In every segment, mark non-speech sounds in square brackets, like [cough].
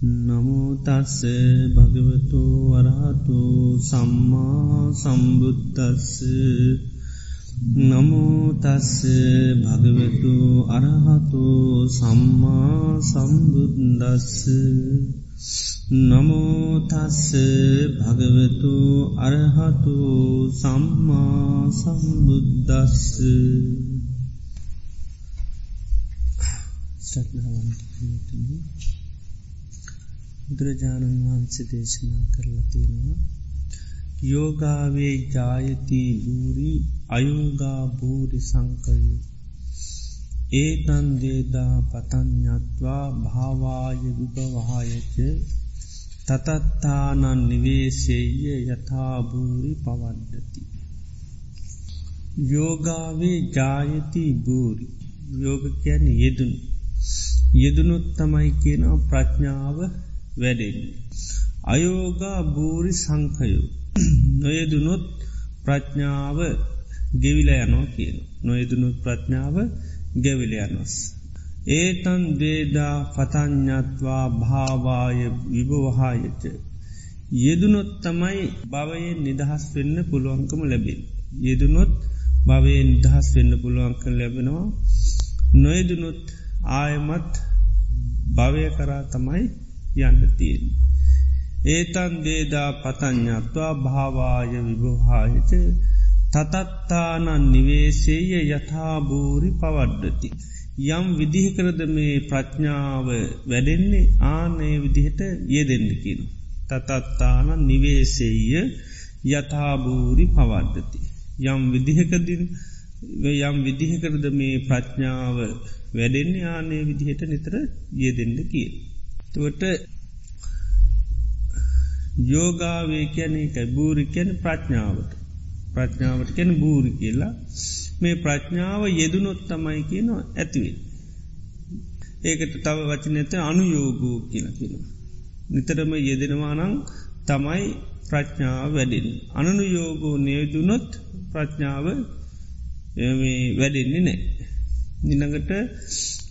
නමුතස්ස භගවතු වරහතු සම්මා සම්බුද්ධස්ස නමුතස්ස භගවතු අරහතු සම්මා සම්බුද්දස්ස. නමුතස්ස භගවතු අරහතු සම්මා සම්බුද්දස්ස. සත්නවන්තනී බුදුරජාණන් වහන්සේ දේශනා කරලා තියෙනවා. යෝගාවේ ජායති භූරි අයෝගා භූරි සංකයු ඒතන් දේදා පතඥත්වා භාවාය විභවහායච තතත්තානන් නිවේශේය යථභූරි පවද්දති. යෝගාවේ ජායති භූරි. යෝග කියන යෙදුන් යෙදුනුත් තමයි කියනවා ප්‍රඥාව වැඩෙන්නේ. අයෝගා භූරි සංකයු නොයදුනොත් ප්‍රඥාව ගෙවිල යනෝ කියන. නොයදුනුත් ප්‍රඥාව ගෙවිලයනොස්. ඒතන් දේදා පතඥත්වා භාවාය විභවහායච. යෙදුනොත් තමයි භවයෙන් නිදහස් වෙන්න පුළුවන්කම ලැබෙන. යෙදුනොත් භවයෙන් නිදහස් වෙන්න පුළුවන්ක ලැබෙනවා. නොයදුනුත් ආයමත් භවය කරා තමයි යන්න තියෙන්. ඒතන් දේදා පතඥත්වා භාවාය විභහායච තතත්තානන් නිවේශේය යථභූරි පවඩ්ඩති. යම් විදිහකරද මේ ප්‍රඥාව වැඩෙන්නේ ආනේ විදිහට යෙදෙන්ඩකින. තතත්තාන නිවේශේය යථභූරි පවඩ්ඩති. යම් විදිහකදින් යම් විදිහකරද මේ ප්‍රඥාව වැඩෙන්නේ ආනේ විදිහට නිතර යෙදෙන්ඩ කිය. තුවට යෝගාවේ කියන එකයි බූරිකැන ප්‍රඥාවට ප්‍රඥාවට කැන බූරි කියලා මේ ප්‍රඥාව යෙදුනොත් තමයි කියනවා ඇතිවේ. ඒකට තව වචනත අනුයෝගූ කියන කියෙන. නිතරම යෙදෙනවානං තමයි ප්‍රඥාව වැඩෙන්. අනනු යෝගෝ නේදුනොත් ප්‍රඥාව වැඩෙන්නේ නෑ. නිනඟට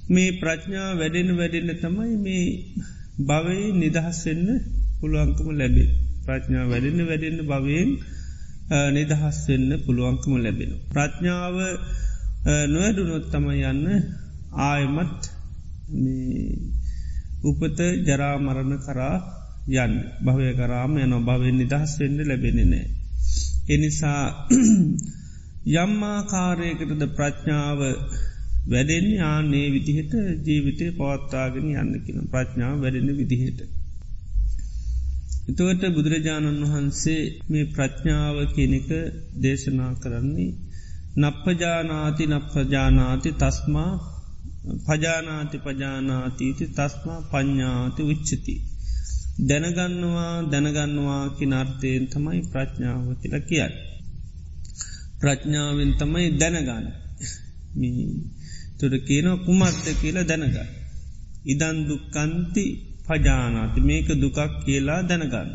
මේ ප්‍රඥා වැඩෙන වැඩෙන්න තමයි මේ භවයි නිදහස්වෙන්න පුළුවන්කම ලැබේ. ප්‍රඥා වැඩෙන්න වැඩෙන්න භවයෙන් නිදහස් වෙන්න පුළුවන්කම ලැබෙන. ප්‍රඥාව නොවැඩුනොත් තම යන්න ආයමත් උපත ජරාමරණ කරා යන්න භවය කරාම යන භවෙන් නිදහස් වෙන්න ලැබෙන නෑ. එනිසා [clears throat] යම්මාකාරයකටද ප්‍රඥාව වැඩෙන් ආනේ විදිහට ජීවිතය පවත්තාගෙන යන්න කියන ප්‍රඥාව වැඩෙන විදිහට. එතුවට බුදුරජාණන් වහන්සේ මේ ප්‍රඥාව කෙනෙක දේශනා කරන්නේ නප්පජානාති නප්පජානාති තස්මා පජානාති පජානාතීති තස්මා පඤ්ඥාති උච්චති. දැනගන්නවා දැනගන්නවා කිනර්ථයෙන් තමයි ප්‍රඥාව කියල කියන්න. ප්‍රඥාවෙන් තමයි දැනගන්න තුර කියන කුමත්ත කියල දැනගන්න. ඉදන් දුක්කන්ති පජානාති මේක දුකක් කියලා දැනගන්න.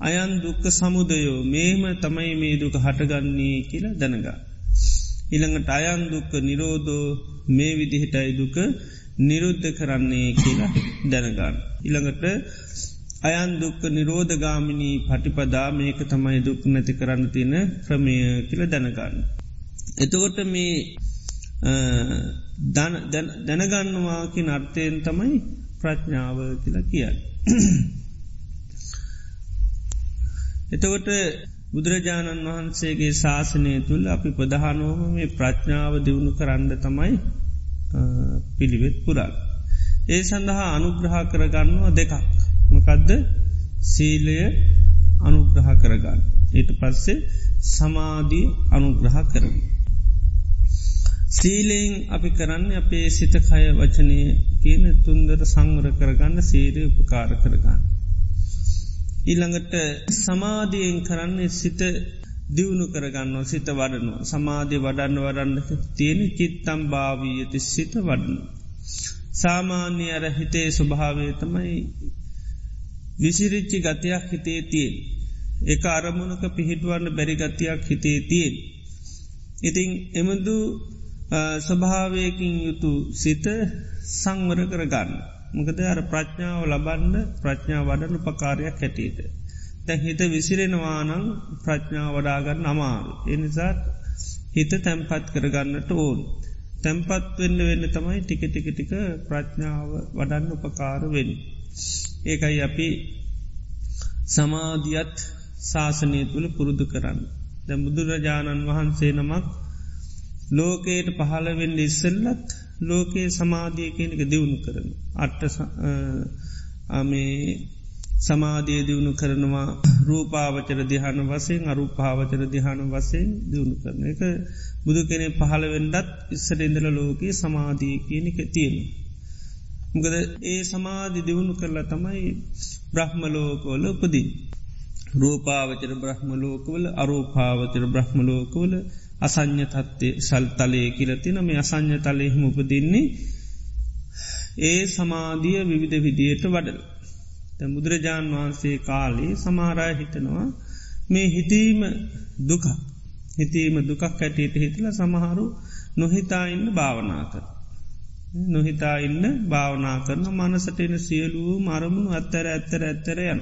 අයන් දුක්ක සමුදයෝ මේම තමයි මේ දුක හටගන්නේ කියලා දැනගා. ඉළඟට අයන් දුක්ක නිරෝධෝ මේ විදිහිටයි දුක නිරුද්ධ කරන්නේ කියලා දැනගන්න. ඉළඟට අයන් දුක්ක නිරෝධගාමිනී පටිපදා මේක තමයි දුක් නැති කරන්න තියෙන ක්‍රමය කියල දැනගන්න. එතකොට මේ දැනගන්නවාකි නර්ථයෙන් තමයි ප්‍රඥාව කියලා කියන්න. [clears throat] එතකොට බුදුරජාණන් වහන්සේගේ ශාසනය තුළ අපි ප්‍රධානෝම මේ ප්‍රඥාව දියුණු කරන්න තමයි පිළිවෙත් පුරා. ඒ සඳහා අනුග්‍රහ කරගන්නවා දෙකක්. මකදද සීලය අනුග්‍රහ කරගන්න. ඊට පස්සේ සමාධී අනුග්‍රහ කරගන්න. සීලයෙන් අපි කරන්න අපේ සිත කය වචනය කියන තුන්දර සංවර කරගන්න සේරය උපකාර කරගන්න. ඊළඟට සමාධියෙන් කරන්නේ සිත දියුණු කරගන්න සිත වඩනවා සමාධය වඩන්න වඩන්න තියෙන චිත්තම් භාවී ඇති සිත වඩන. සාමාන්‍ය අර හිතේ ස්වභාවය තමයි විසිරිච්චි ගතයක් හිතේ තියෙන්. එක අරමුණක පිහිටුවන්න බැරි ගතියක් හිතේ තියෙන්. ඉතිං එමදු ස්වභාවයකින් යුතු සිත සංවර කරගන්න. මකද අර ප්‍රඥාව ලබන්න ප්‍රඥා වඩන උපකාරයක් හැටියට. තැ හිත විසිරෙනවානං ප්‍රඥාව වඩාගන්න අමාරු. එනිසාත් හිත තැම්පත් කරගන්නට ඕන්. තැම්පත් වෙන්න වෙන්න තමයි ටික ටික ටික ප්‍රඥාව වඩන්න උපකාර වෙන්. ඒකයි අපි සමාධියත් ශාසනය තුළ පුරුදු කරන්න. ද බුදුරජාණන් වහන්සේ නමක් ලෝකයට පහළවෙන්න ඉස්සල්ලත් ලෝකයේ සමාධිය කෙනෙක දියුණු කරන. අට්ට මේ සමාධිය දියුණු කරනවා රූපාවචර දිහාන වසයෙන් අරුපාවචර දිහාන වසයෙන් දියුණු කරන එක බුදු කෙනෙ පහළවෙන්ඩත් ඉස්සර ඉඳල ලෝකයේ සමාධී කියනක තියෙන. මොකද ඒ සමාධි දියුණු කරලා තමයි බ්‍රහ්මලෝකෝල උපදී. රූපාවචර බ්‍රහ්මලෝකවල අරූපාවචර බ්‍රහ්මලෝකවල අසං්‍ය තත්වේ සල් තලය කියලතින මේ අසං්‍ය තලයෙහිම උපදින්නේ ඒ සමාධිය විවිධ විදියට වඩල. බුදුරජාණන් වහන්සේ කාලේ සමාරය හිතනවා මේ හිතීම දුක හිතීම දුකක් ඇටට හිතල සමහරු නොහිතා ඉන්න භාවනා කර. නොහිතා ඉන්න භාවනා කරන මනසටෙන සියලූ මරමුණු අත්තර ඇත්තර ඇත්තර යන.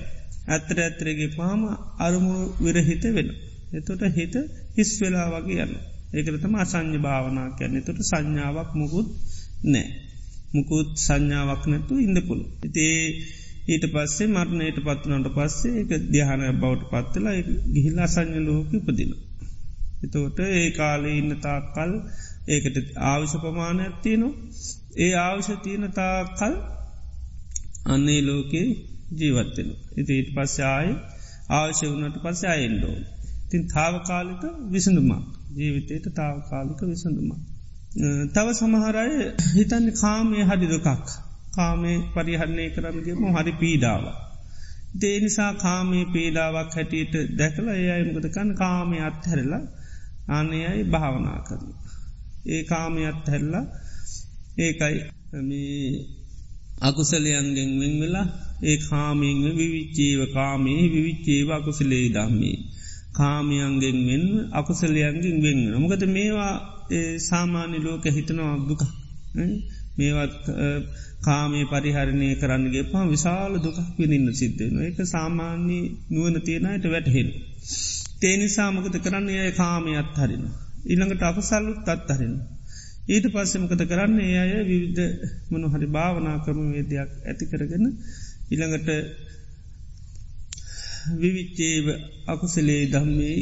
ඇත්තර ඇත්තරගේ පාම අරමුණු විරහිත වෙන. එතොට හිත හිස් වෙලා වගේ යන්න. ඒකරතම අසං්‍ය භාවනා කියන්න තොට සංඥාවක් මුකුත් නෑ. මුකුත් සංඥාවක් නැතු ඉන්න පුළු. ඉතේ ඊට පස්සේ මරණයට පත්වනට පස්සේ එක දිහානය බවට පත්වෙලා ගිහිල්ලා සංඥ ලෝක උපදින. එතෝට ඒ කාලේ ඉන්න තාකල් ඒකට ආවිශ ප්‍රමාණයක් තියනවා ඒ ආවිශ තියන තාකල් අන්නේ ලෝකයේ ජීවත්වෙන. ඉති ඊට පස්සේ ආය ආවශ්‍ය වනට පස්සේ අයෙන්ඩෝ. තින් තාවකාලික විසඳුමක් ජීවිතයට තාවකාලික විසඳුමක්. තව සමහරය හිතන්න කාමය හඩි දුකක් කාමේ පරිහරණය කරන්නගේම හරි පීඩාව. දේ නිසා කාමේ පීඩාවක් හැටියට දැකල ඒයමකදකන් කාමය අත්හැරලා අනයයි භාවනා කරන. ඒ කාමය අත්හැරලා ඒකයි අකුසලයන්ගෙන් වෙන් වෙලා ඒ කාමෙන් විවිච්චේව කාමයේ විවිච්චේව අකුසලේ දම්මේ. කාමයන්ගෙන් වෙන් අකුසලයන්ගෙන් වෙන්න. මොකද මේවා සාමාන්‍ය ලෝක හිතනවා දුක. මේවත් කාමේ පරිහරණය කරන්නගේ පා විශාල දුකක් විඳන්න සිද්ධෙන. එක සාමාන්‍ය නුවන තියෙනයට වැටහෙන. තේනි සාමකත කරන්න ඒ කාමය අත්හරින. ඉළඟට අපසල්ලුත් අත්හරෙන. ඊට පස්සෙමකත කරන්න ඒ අය විවිධ මනු හරි භාවනා කරම වේදයක් ඇති කරගෙන ඉළඟට විවිච්චේව අකුසලේ දම්මේ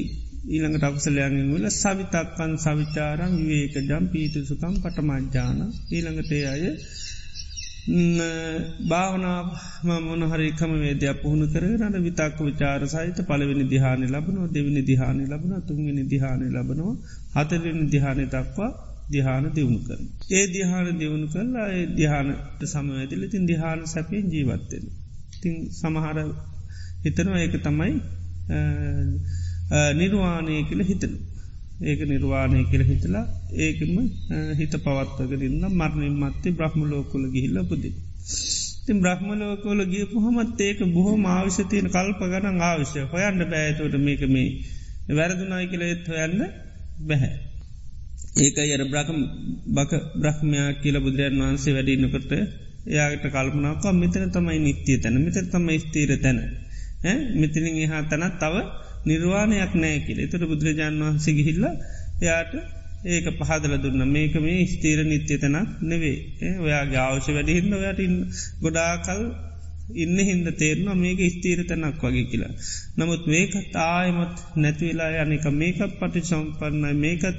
ඊළඟට අකුසලයන්ගෙන් වල සවිතක්කන් සවිචාරම් විවේක ජම් පීතු සුකම් පටමජ්ජාන ඊළඟටේ අය භාවනා මොනහරිකම වේදයක් පුහුණු කරනට විතක්ක විචාර සහිත පලවෙනි දිහානය ලබනවා දෙවිනි දිහානය ලබන තුන්ගනි දිහානය ලබනවා හතරවෙනි දිහානය දක්වා දිහාන දියුණු කරන. ඒ දිහාන දියුණු කරලා ඒ දිහානට සමවැදිල තින් දිහාන සැපෙන් ජීවත්වෙන. තින් සමහර හිතනවා ඒක තමයි නිර්වාණය කියල හිතන. ඒක නිර්වාණය කියල හිතලා ඒකම හිත පවත්වගරන්න මරණින් මත්තේ බ්‍රහ්ම ලෝකොල ගිහිල්ල පුදි. තින් බ්‍රහ්ම ලෝකෝල ගිය පොහොමත් ඒක බොහෝ ආවිශ්‍ය තියෙන කල්ප ගන ආවිශ්‍ය හොයන්ට බෑතවට මේක මේ වැරදුනායි කියල එත් හොයන්න බැහැ. ඒක අර බ්‍රහම් බක බ්‍රහ්මයා කියල බුදුරජන් වහන්සේ වැඩින්නකොට එයාට කල්පනාක මෙතන තමයි නිත්‍යය තැන මෙතර තම ස්තීර තැන මෙතිනින් එහා තැනත් තව නිර්වාණයක් නෑ කියල. එතට බුදුරජාණන් වහන්සේ ගිහිල්ල එයාට ඒක පහදල දුන්න. මේක මේ ස්තීර නිත්‍ය තැනක් නෙවේ ඔයාගේ අවශ්‍ය වැඩිහින්න ඔයට ගොඩාකල් ඉන්න හින්ද තේරනවා මේක ස්තීර තැනක් වගේ කියලා. නමුත් මේක තායමත් නැතිවෙලා යනක මේකත් පටි සම්පන්න මේකත්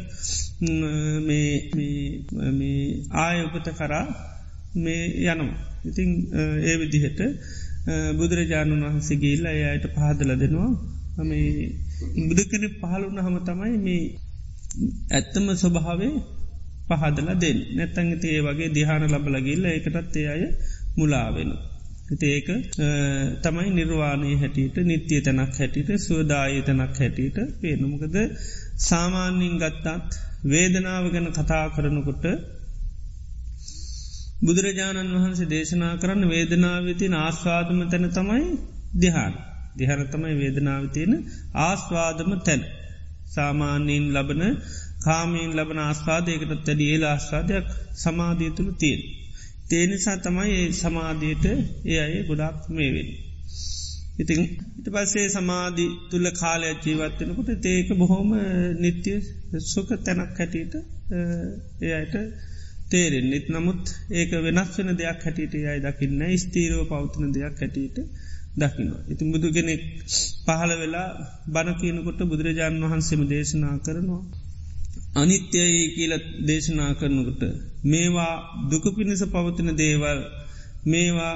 ආය උපත කරා මේ යනවා. ඉතිං ඒ විදිහට බුදුරජාණන් වහන්සේගේල්ල අයට පහදල දෙනවා. මේ බුදුකන පහළුන්න හම තමයි මේ ඇත්තම ස්වභාවේ පහදල දෙන්න. නැත්තංගති ඒ වගේ දිහාන ලබලගිල්ල එකටත් ඒ අය මුලාවෙන. ඒක තමයි නිර්වාණය හැටියට නිත්‍යය තැනක් හැටියට සුවදාය තැනක් හැටියට පේනමකද සාමාන්‍යින් ගත්තාත් වේදනාව ගැන කතා කරනකොට බුදුරජාණන් වහන්සේ දේශනා කරන්න වේදනාවතින ආස්වාදම තැන තමයි දිහාන. දිහන තමයි වේදනාවතියෙන ආස්වාදම තැන. සාමාන්‍යයෙන් ලබන කාමීන් ලබන ආස්වාදයකට තැඩි ඒල ආස්වාදයක් සමාධී තුළ තියෙන්. තේනිසා තමයි ඒ සමාධයට ඒ අය ගොඩක් මේවෙන්. ඉතින් ඉට පස්සේ සමාධි තුළ කාලයක් ජීවත්වෙනකොට ඒක බොහොම නිත්‍ය සුක තැනක් හැටියට එයට තේරෙන් නිත් නමුත් ඒක වෙනස් වෙන දෙයක් හැටියට යයි දකින්න ස්තීරෝ පවතින දෙයක් හැටියට දකිනවා. ඉතින් බුදු කෙනෙක් පහළ වෙලා බණකයනකොට බුදුරජාණන් වහන්සේම දේශනා කරනවා. අනිත්‍යයි කියල දේශනා කරනකට මේවා දුක පිණිස පවතින දේවල් මේවා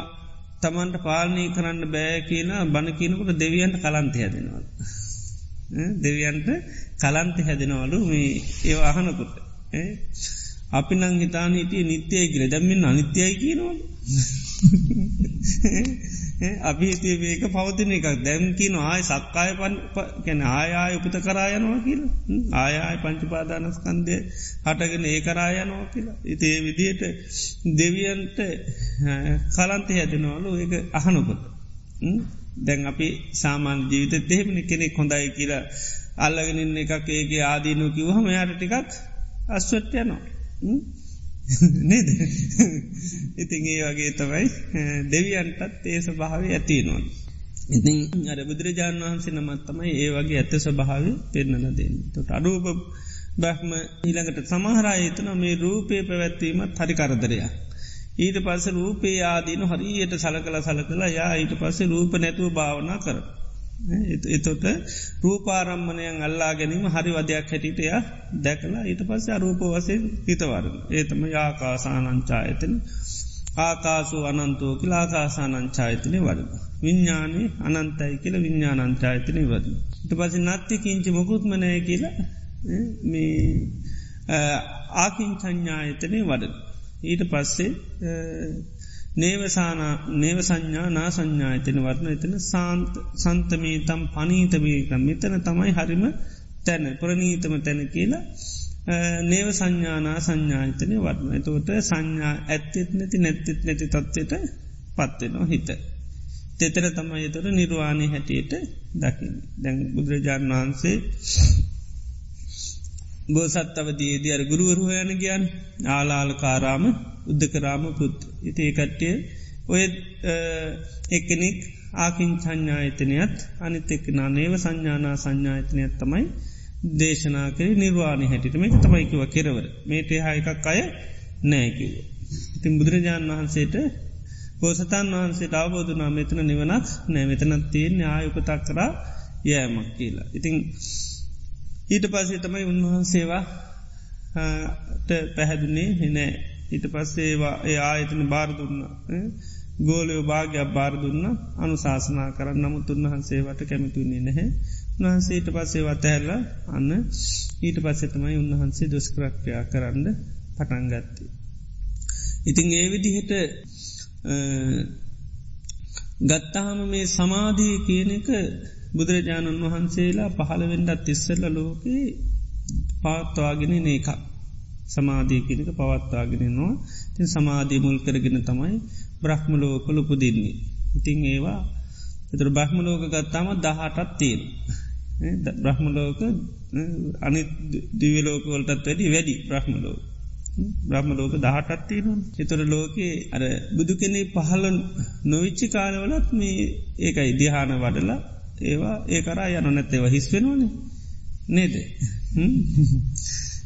තමන්ට පාලනය කරන්න බෑ කියලා බණ කියනකට දෙවියන්ට කලන්තය හැදෙනවල්. දෙවියන්ට කලන්ත හැදෙනවලු මේ ඒ අහනකොට. අපි නං හිතාන හිටිය නිත්‍යය කියල. දැම්මෙන් අනිත්‍යයි කියනවල. [laughs] අපි හිතේ මේක පවතින එකක්. දැම්කින ආය සක්කාය පන් කැන ආයාය උපත කරායනවා කියල. ආයාය පංචුපාදානස්කන්දය හටගෙන ඒ කරායනවා කියලා. ඉතිේ විදියට දෙවියන්ට කලන්ත හැදෙනවලු. ඒක අහනොකොට. දැන් අපි සාමාන්‍ය ජීවිත දෙහෙමනි කෙනෙක් හොඳයි කියලා අල්ලගෙනන්න එකක් ඒගේ ආදීනු කිවහම යායට ටිකක් අස්වට්‍යනවා [laughs] නේද [laughs] ඉතින් ඒ වගේ තමයි දෙවියන්ටත් ඒ ස්වභාව ඇතිනවා. ඉතින් අර බුදුරජාණන් වහන්සේ නමත් තමයි ඒ වගේ ඇත්ත ස්වභාව පෙන්නල දෙන්න. තොට අඩූප බ්‍රහ්ම ඊළඟට සමහරායතන මේ රූපය පැවැත්වීමත් හරි කරදරයක්. ඊට පස්ස රූපේ ආදීන හරියට සලකල සලකලා යා ඊට පස්සේ රූප නැතුව භාවනා කර. එතොට රූපාරම්මණයන් අල්ලා ගැනීම හරි වදයක් හැටිටය දැකලා ඊට පස්ස අරූප වසේ හිතවරන. ඒතම යාකාසානංචායතන ආකාසු අනන්තෝ කියලා ආකාසානංචායතනය වඩන. විඤ්ඥානය අනන්තයි කියල විඤ්ඥානංචායතනය වදන. ඉට පස නත්ති කිංචි මොකුත්මනය කියලා මේ ආකින් සංඥායතනය වඩන. ඊට පස්සේ නේවසාන නේව සංඥා නා සංඥායතන වරණ එතන සන්තමී තම් පනීතමීකම් මෙතන තමයි හරිම තැන ප්‍රනීතම තැන කියලා නේව සංඥානා සංඥායතනය වරණ. එතෝට සංඥා ඇත්තෙත් නැති නැත්තෙත් නැති තත්වයට පත්වෙනවා හිත. තෙතර තමයි තොර නිර්වාණය හැටියට දකිින් දැන් බුදුරජාණන් වහන්සේ බෝසත් අවදීේදී අර ගුරුවරුහයන ගියන්. ආලාල කාරාම උද්දකරාම පුත්. ඉති කට්ටිය ඔය එකනෙක් ආකින් සංඥායතනයත් අනිත් එක් නානේව සංඥානා සංඥායතනයක් තමයි දේශනා කර නිර්වාණය හැටිට මේක තමයිකිව කෙරවර. මේට හායකක් අය නෑකිව. ඉතින් බුදුරජාණන් වහන්සේට පෝසතන් වහන්සේ අවබෝධනා මෙතන නිවනක් නෑ. මෙතනත් තියෙන් ආයුපතක් කරා යෑමක් කියලා. ඉතිං ඊට පස්සේ තමයි උන්වහන්සේවා පැහැදුන්නේ හෙනෑ ඊට පස්සේවා ඒ ආයතන බාරදුන්න ගෝලයෝ භාගයක් බාරදුන්න අනුශාසනා කරන්න නමුත් උන්වහන්සේවට කැමිතුන්නේ නැහැ උන්වහන්සේට පස්සේවා තැල්ල අන්න ඊට පස්සෙතමයි උන්වහන්සේ දුස්ක්‍රක්්‍රයා කරන්න පටන්ගත්ති. ඉතිං ඒ විදිහට ගත්තාහම මේ සමාධී කියන එක බුදුරජාණන් වහන්සේලා පහළවෙඩත් ඉස්සල්ල ලෝකයේ පාත්වාගෙන නේකක්. සමාධී කෙනක පවත්වාගෙනනවා තින් සමාධී මුල් කරගෙන තමයි බ්‍රහ්මලෝකල උපදින්නේ. ඉතිං ඒවා එතර බ්‍රහ්මලෝක ගත්තාම දහටත් තියෙන. බ්‍රහ්මලෝක අනි දිවලෝකවලටත් වැඩි වැඩි බ්‍රහ්මලෝක. බ්‍රහ්මලෝක දහටත් තියෙන එතොර ලෝකයේ අර බුදු කෙනෙ පහල නොවිච්චි කාලවලත් මේ ඒකයි දිහාන වඩලා ඒවා ඒ කරා යන නැත්තේව හිස් වෙනවානේ නේද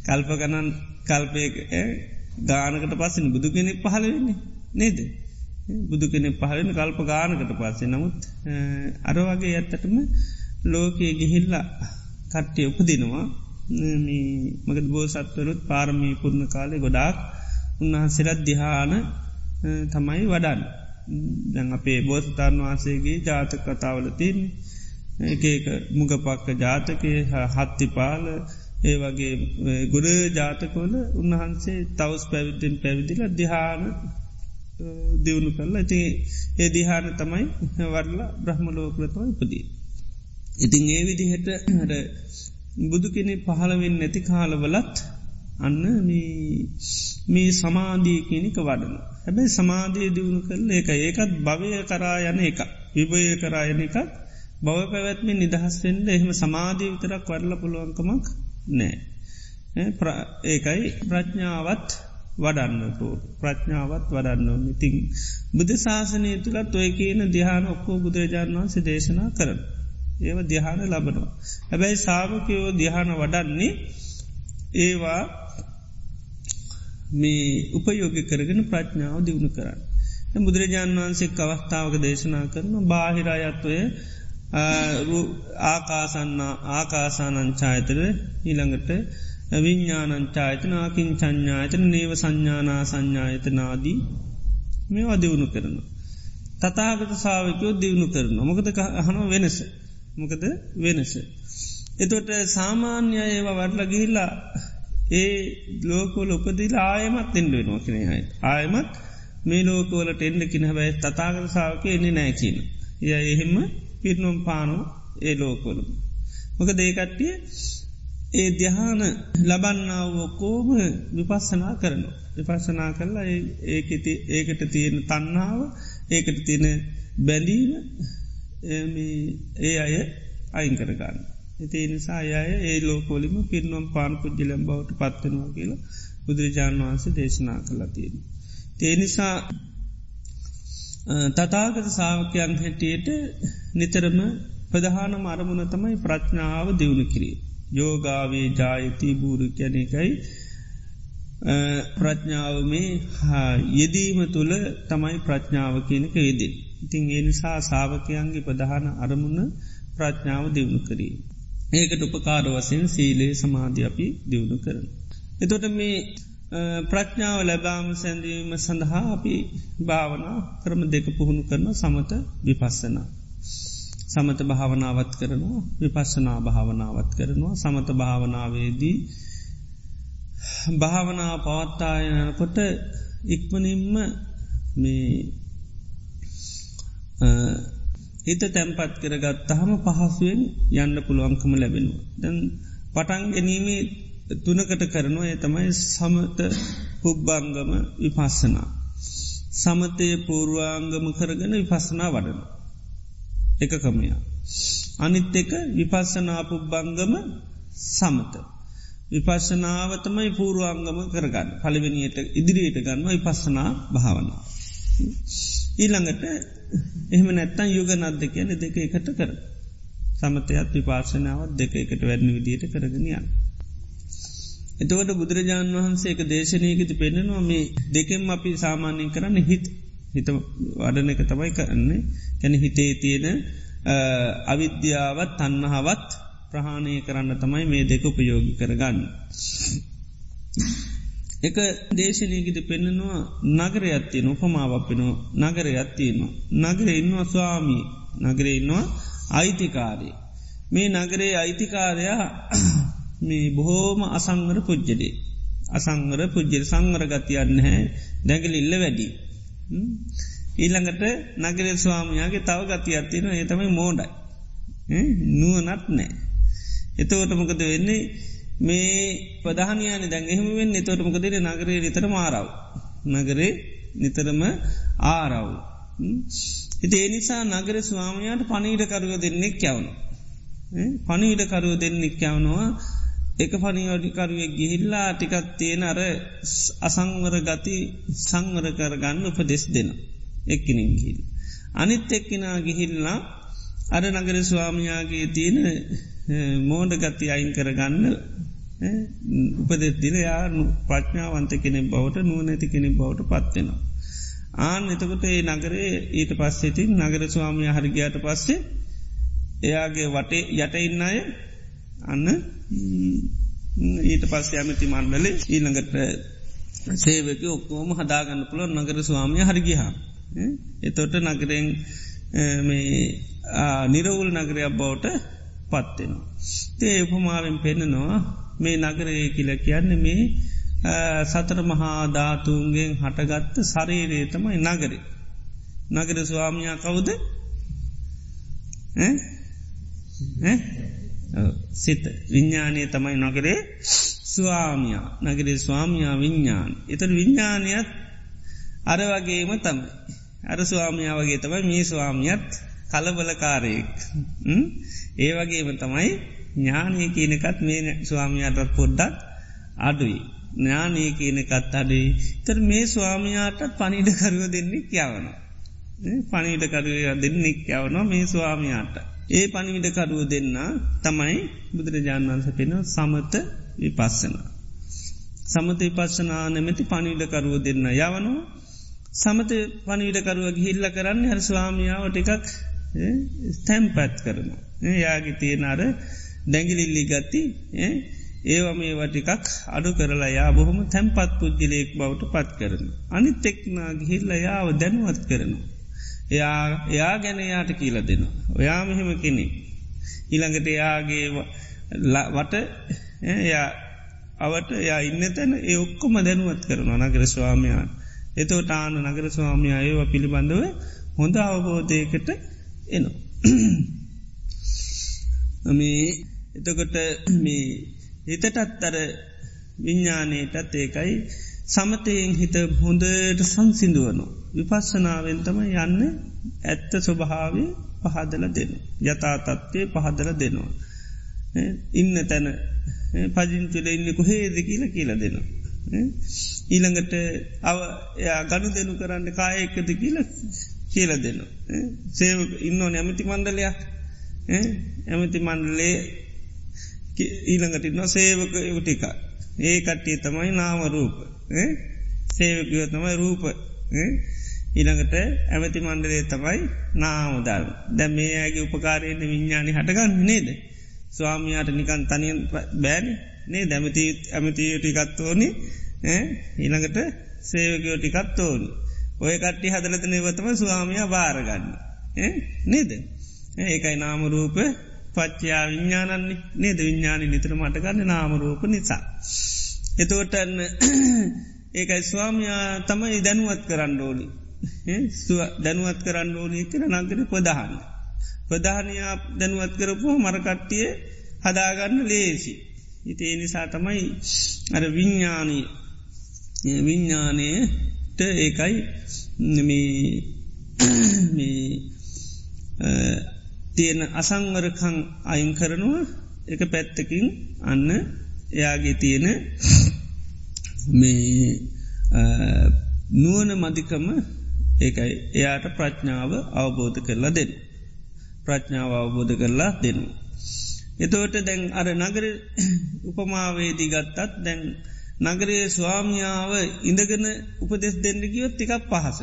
කල්ප ගණන් කල්පය ගානකට පස්සෙන බුදු කෙනෙක් පහල වෙන්නේ නේද? බුදු කෙනෙ පහලෙන කල්ප ගානකට පස්සේ. නමුත් අරවගේ ඇත්තටම ලෝකයේ ගිහිල්ලා කට්ටිය උපදිනවා. මගද බෝ සත්වරුත් පාරමී පුරණ කාලෙ ගොඩාක් උන්වහන්සේරත් දිහාන තමයි වඩන් දැන් අපේ බෝසතාන් වහන්සේගේ ජාතක කතාවල තින්නේ එක මුගපක්ක ජාතකය හත්තිපාල ඒ වගේ ගුර ජාතකොල උන්වහන්සේ තවස් පැවිද්දෙන් පැවිදිල දිහාන දියුණු කරලා ඉති ඒ දිහාන තමයි වරලා බ්‍රහ්මලෝකලතම උපදී. ඉතිං ඒ විදිහට හට බුදු කෙනෙ පහළවෙන් නැති කාලවලත් අන්න මේ සමාධී කෙනෙක වඩන. හැබැයි සමාධී දියුණු කරල එක ඒකත් භවය කරා යන එක විභය කරායන එකත් බව පැවැත්ම නිදහස්වෙන්ට එහෙම සමාධී විතරක් වඩල පුළුවන්කමක් නෑ. ඒකයි ප්‍රඥාවත් වඩන්නට ප්‍රඥාවත් වඩන්න ඉතිං බුද්ධ ශාසනය තුළත් ඔය කියන දිහාන ඔක්කෝ බුදුරජාණන් වන්සේ දේශනා කරන. ඒව දිහාන ලබනවා. හැබැයි සාාවකයෝ දිහාන වඩන්නේ ඒවා මේ උපයෝග කරගෙන ප්‍රඥාව දියුණු කරන්න. බුදුරජාණන් වහන්සේ අවස්ථාවක දේශනා කරන බාහිරායත්වය ආකාසන්න ආකාසානංචායතර ඊළඟට විඤ්ඥානංචායතන ආකින් චඥායතන නේව සංඥානා සංඥායතනාදී මේ අදිවුණු කරන. තතාගත සාාවකයෝ දියුණු කරන මොකද හන වෙනස මොකද වෙනස. එතොට සාමාන්‍ය ඒවා වඩල ගිහිල්ලා ඒ ලෝකෝල උපදිල ආයමත් එෙන්ඩ වෙනවා කෙනෙහයි. ආයමත් මේ ලෝකෝලට එන්න කින හැබැයි තතාගත සාාවක එන්නේ නෑකින. ය එහෙම පිරනුම් පානු ඒ ලෝකොලු. මොක දේකට්ටිය ඒ දිහාන ලබන්නාවකෝම විපස්සනා කරනවා. විපස්සනා කරලා ඒකති ඒකට තියෙන තන්නාව ඒකට තියෙන බැඳීම ඒ අය අයින් කරගන්න. ඉති නිසා අය ඒ ලෝකෝලිම පිරනම් පාන පුද්ජිලම් බවට පත්වෙනවා කියලා බුදුරජාණන් වහන්සේ දේශනා කලා තියෙන. තේනිසා තතාගත සාාවකයන් හැටියට නිතරම ප්‍රධාන මරමුණ තමයි ප්‍රඥාව දියුණු කිරී. යෝගාවේ ජායති බූරු කැන එකයි ප්‍රඥාව මේ යෙදීම තුළ තමයි ප්‍රඥාව කියනක යෙදෙන්. ඉතින් ඒ නිසා සාාවකයන්ගේ ප්‍රධාන අරමුණ ප්‍රඥාව දියුණු කරී. ඒකට උපකාර වසයෙන් සීලේ සමාධ්‍ය අපි දියුණු කරන. එතොට මේ ප්‍රඥාව ලැබාම සැඳීම සඳහා අපි භාවනා ක්‍රම දෙක පුහුණු කරන සමත විපස්සනා. සමත භාවනාවත් කරනවා විපස්සනා භාවනාවත් කරනවා සමත භාවනාවේදී භාවනා පවත්තායනකොට ඉක්මනින්ම මේ හිත තැම්පත් කරගත්තහම පහසුවෙන් යන්න පුළුවන්කම ලැබෙනවා. දැන් පටන් ගැනීමේ තුනකට කරනවා ඒ තමයි සමත පුබ්බංගම විපස්සනා. සමතය පූර්වාංගම කරගෙන විපස්සනා වඩන. එක කමයා. අනිත් එක විපස්සනා පුබ්බංගම සමත. විපස්සනාවතමයි පූරුවංගම කරගන්න පලිවෙනියට ඉදිරියට ගන්න විපස්සනා භාවනා. ඊළඟට එහෙම නැත්තන් යුග නද්ද කියන දෙක එකට කර. සමතයත් විපාශනාවත් දෙක එකට වැඩන විදියට කරගෙනයන්. එතවට බුදුරජාණන් වහන්සේ එක දේශනයකති පෙන්නවා මේ දෙකෙම් අපි සාමාන්‍යය කරන්න හිත් හිත වඩන එක තමයි කරන්නේ කැන හිතේ තියෙන අවිද්‍යාවත් තන්නහවත් ප්‍රහාණය කරන්න තමයි මේ දෙක උපයෝගි කරගන්න. එක දේශනයකිත පෙන්න්නනවා නගර ඇත්තියන උපමාවපෙන නගර ඇත්තියනවා. නගර ඉන්නවා ස්වාමී නගර ඉන්නවා අයිතිකාරය. මේ නගරේ අයිතිකාරයා මේ බොහෝම අසංවර පුද්ජලේ. අසංවර පුද්ජල සංවර ගතියන්න හැ දැගල ඉල්ල වැඩි. ඊළඟට නගර ස්වාමයාගේ තව ගති අත්තියෙන ඒතමයි මෝඩයි. නුවනත් නෑ. එතවට මොකද වෙන්නේ මේ පදහනයන දැන් එහෙමෙන් එතවට මොකදේ නගරේ නිතර මාරව. නගරේ නිතරම ආරව්. එති එනිසා නගර ස්වාමයාට පනීඩකරුව දෙන්නෙක් යවුණු. පනීඩකරුව දෙන්නෙක් යවනවා එක පනිවඩිකරුවෙක් ගිහිල්ලා ටිකත් තියෙන අර අසංවර ගති සංවර කරගන්න උපදෙස් දෙන එක්කෙනෙක් ගිල්. අනිත් එක්කෙනා ගිහිල්ලා අර නගර ස්වාමයාගේ තියෙන මෝඩ ගති අයින් කරගන්න උපදෙත් දින යා ප්‍රඥාවන්ත කෙනෙ බවට නුවනැති කෙනෙ බවට පත්වෙනවා. ආන එතකොට ඒ නගරේ ඊට පස්සෙතින් නගර ස්වාමිය හරිගයාට පස්සේ එයාගේ වටේ යට ඉන්න අය අන්න ඊට පස්ස ඇමති මන්ඩල ඊළඟට සේවක ඔක්කෝම හදාගන්න පුළ නගර ස්වාමිය හරිගිහා. එතොට නගරෙන් නිරවුල් නගරයක් බවට පත්වෙනවා. තේ උපමාවෙන් පෙන්නනවා මේ නගරය කියල කියන්න මේ සතර මහා ධාතුන්ගෙන් හටගත්ත සරීරේ තමයි නගරේ. නගර ස්වාමියයා කවුද? සිත විඤ්ඥානය තමයි නොකරේ ස්වාමියයා නගරේ ස්වාමියයා විඤ්ඥාන. එතට විඤ්ඥානයත් අර වගේම තමයි. අර ස්වාමියා වගේ තමයි මේ ස්වාමියත් කලබලකාරයෙක්. ඒ වගේම තමයි ඥානය කියනකත් මේ ස්වාමියයාටත් පොඩ්ඩක් අඩුයි. ඥානී කියනකත් අඩේ තර මේ ස්වාමයාටත් පනිඩ කරුව දෙන්නෙක් යවන. පනිඩ කරුව දෙන්නෙක් යවනවා මේ ස්වාමයාට. ඒ පනිවිඩකරුව දෙන්න තමයි බුදුරජාණන් වන්ස පෙන සමත විපස්සන. සමත විපස්සනා නැමැති පනිවිඩකරුව දෙන්න යවනවා සමත පනිවිඩකරුව ගිහිල්ල කරන්න හර ස්වාමියාව ටිකක් තැම්පැත් කරන. යාගි තියෙනර දැගිලිල්ලි ගත්ති ඒව මේ වටිකක් අඩු කරලා යා බොහොම තැම්පත් පුද්ජිලයෙක් බවට පත් කරන. අනිත් එක්නා ගිහිල්ල යාව දැනුවත් කරනවා. එයා එයා ගැන යාට කියල දෙනවා. ඔයා මෙහෙම කෙනෙ. ඉළඟට එයාගේ වට එයා අවට යා ඉන්න තැන ඒ ඔක්කොම දැනුවත් කරනවා නගර ස්වාමයාන්. එතෝට ආන නගර ස්වාමයා ඒව පිළිබඳව හොඳ අවබෝධයකට එනවා. [clears throat] මේ එතකොට මේ හිතටත් අර විඤ්ඥානයටත් ඒකයි සමතයෙන් හිත හොඳට සංසිින්දුවනවා. විපස්සනාවෙන් තම යන්න ඇත්ත ස්වභාවය පහදල දෙනු. යථා තත්ත්වය පහදල දෙනවා. ඉන්න තැන පජින්තුල ඉන්න කොහේද කියල කියල දෙනවා. ඊළඟට අව ගණු දෙනු කරන්න කායකද කියල කියල දෙන්න. සේව ඉන්න නැමති මණ්ඩලයක් ඇමති මණ්ඩලේ ඊළඟට ඉන්න සේවක ටික ඒ කට්ටිය තමයි නාම රූප සේවකයෝ තමයි රූප ඊළඟට ඇමති මණ්ඩලේ තමයි නාමදල් දැ මේ ඇගේ උපකාරයට විඤ්ඥානි හටගන්න නේද. ස්වාමයාට නිකන් තනියෙන් බෑන නේ දැමති ඇමතිය ටිකත්තෝනි ඊළඟට සේවකයෝ ටිකත් ඕනි. ඔය කට්ටි හදලත නවතම ස්වාමයා බාරගන්න. නේද. ඒකයි නාමරූප පච්චයා විඤ්ඥානන්නේ නේද විඤ්ඥානි නිතර මටගන්න නාමරූප නිසා. එතෝටන්න [clears throat] ඒකයි ස්වාමයා තමයි දැනුවත් කරන්න ඕනි. දැනුවත් කරන්න ඕනී කර නගර ප්‍රධාන. ප්‍රධානයා දැනුවත් කරපු මරකට්ටිය හදාගන්න ලේසි. ඉතිේ නිසා තමයි අර විඤ්ඥානී විඤ්ඥානයට ඒකයි තියෙන අසංවරකං අයින් කරනවා එක පැත්තකින් අන්න එයාගේ තියෙන මේ නුවන මදිකම ඒකයි එයාට ප්‍රඥාව අවබෝධ කරලා දෙන්න. ප්‍රඥාව අවබෝධ කරලා දෙනු. එතෝට දැන් අර නගර [coughs] උපමාවේදී ගත්තත් දැන් නගරයේ ස්වාමියාව ඉඳගෙන උපදෙස් දෙන්නකිවත් ටිකක් පහස.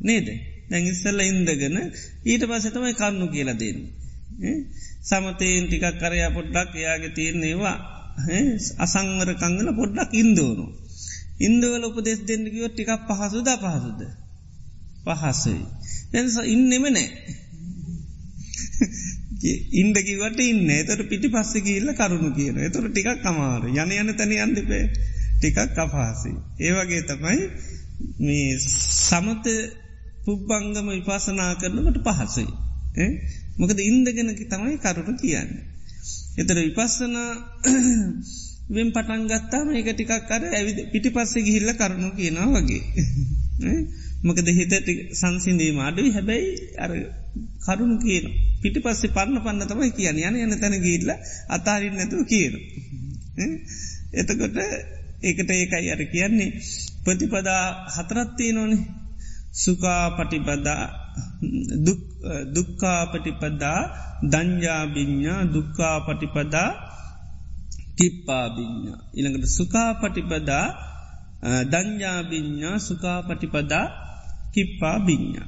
නේද. දැන් ඉස්සල්ල ඉන්දගෙන ඊට පසතමයි කන්නු කියලා දෙන්න. සමතයෙන් ටිකක් කරයා පොඩ්ඩක් එයාගේ තියෙන්නේවා අසංවර කංගල පොඩ්ඩක් ඉන්දෝනු. ඉන්දවල උපදෙස් දෙන්නකිව ටිකක් පහසුද පහසුද. පහසයි. දැස ඉන්නෙම නෑ. [laughs] ඉන්ඩකිවට ඉන්න තොට පිටි පස්ස කියල්ල කරුණු කියන එතුර ටිකක් කමාර යන යන තැන අන්තිපේ ටිකක් අපහසි. ඒවගේ තමයි මේ සමත පුබ්බංගම විපාසනා කරනකට පහසයි. මොකද ඉන්දගෙනකි තමයි කරුණු කියන්න. එතර විපස්සනා [clears throat] වෙන් පටන් ගත්තාම එක ටිකක් අර ඇවිද පිටි පස්සේ ගිහිල්ල කරුණු කියනවා වගේ. [laughs] මොකද හිතට සංසින්දීම අඩුයි. හැබැයි අර කරුණු කියන පිටි පස්සේ පරන්න පන්න තමයි කියන යන යන තැන ගිල්ල අතාරින් නැතුව කියන. එතකොට ඒකට ඒකයි අර කියන්නේ ප්‍රතිපදා හතරත්තිය නොනේ සුකා පටිපදා දුක්කා පටිපදා දංජාබිඤ්ඥා දුක්කා පටිපදා කිප්පාබිඤ්ඥ. ඉළඟට සුකා පටිපදා දංජාබිඤ්ඥා සුකා පටිපදා කිප්පා බිඤ්ඥ.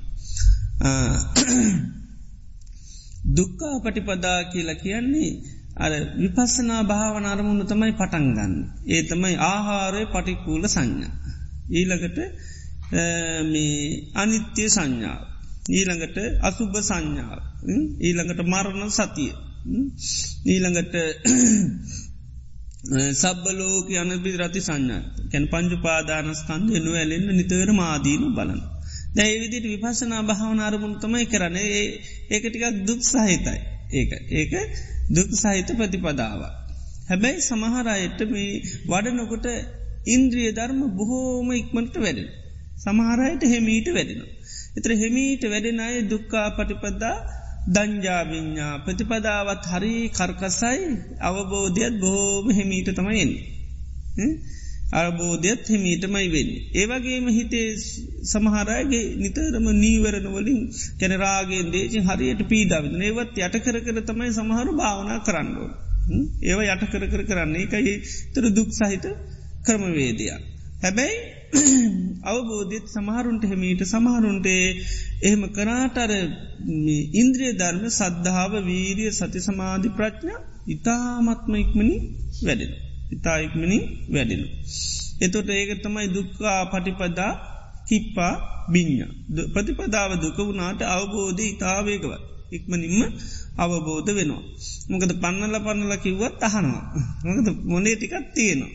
[clears throat] දුක්කා පටිපදා කියලා කියන්නේ අර විපස්සනා භාවන අරමුණු තමයි පටන්ගන්න. ඒ තමයි ආහාරය පටිකූල සංඥා. ඊළඟට අනිත්‍ය සංඥාව. ඊළඟට අසුභ සංඥාව. ඊළඟට මරණ සතිය. ඊළඟට සබ්බලෝක යනබි රති සංඥා කැන් පංජු පාදානස්කන්ද එනු ඇලෙන්න්න නිතර මාදීනු බලන්න. දැයි විදිට විපසනා භාවන අරමුණ තමයි කරන ඒක ටිකක් දුක් සහිතයි ඒක ඒක දුක් සහිත ප්‍රතිපදාව. හැබැයි සමහරයට මේ වඩනොකොට ඉන්ද්‍රිය ධර්ම බොහෝම ඉක්මට වැඩෙන. සමහරයට හෙමීට වැඩෙන. එතර හෙමීට වැඩෙන අය දුක්කා පටිපදා දංජාවිඤ්ඥා ප්‍රතිපදාවත් හරි කර්කසයි අවබෝධයත් බොහෝම හෙමීට තමයිෙන්. අරබෝධයත් හිමීටමයි වෙන්නේ. ඒවගේම හිතේ සමහරගේ නිතරම නීවරණ වලින් කැනරාගේ දේශෙන් හරියට පීඩාවිද ඒවත් යට කර කර තමයි සමහරු භාවනා කරන්නඩෝ. ඒව යට කර කර කරන්නේ එකයි තර දුක් සහිත ක්‍රමවේදයක්. හැබැයි අවබෝධිත් සමහරුන්ට හෙමීට සමහරුන්ටේ එහෙම කරාටර ඉන්ද්‍රිය ධර්ම සද්ධාව වීරිය සති සමාධි ප්‍රඥ ඉතාමත්ම ඉක්මනි වැඩෙන. ඉතා ඉක්මනි වැඩෙන. එතොට ඒක තමයි දුක්කා පටිපදා කිප්පා බිඤ්ඥ. ප්‍රතිපදාව දුක වුණාට අවබෝධ ඉතාවේකව. ඉක්මනින්ම අවබෝධ වෙනවා. මොකද පන්නල පන්නල කිව්වත් අහනවා. මොකද මොනේ ටිකත් තියෙනවා.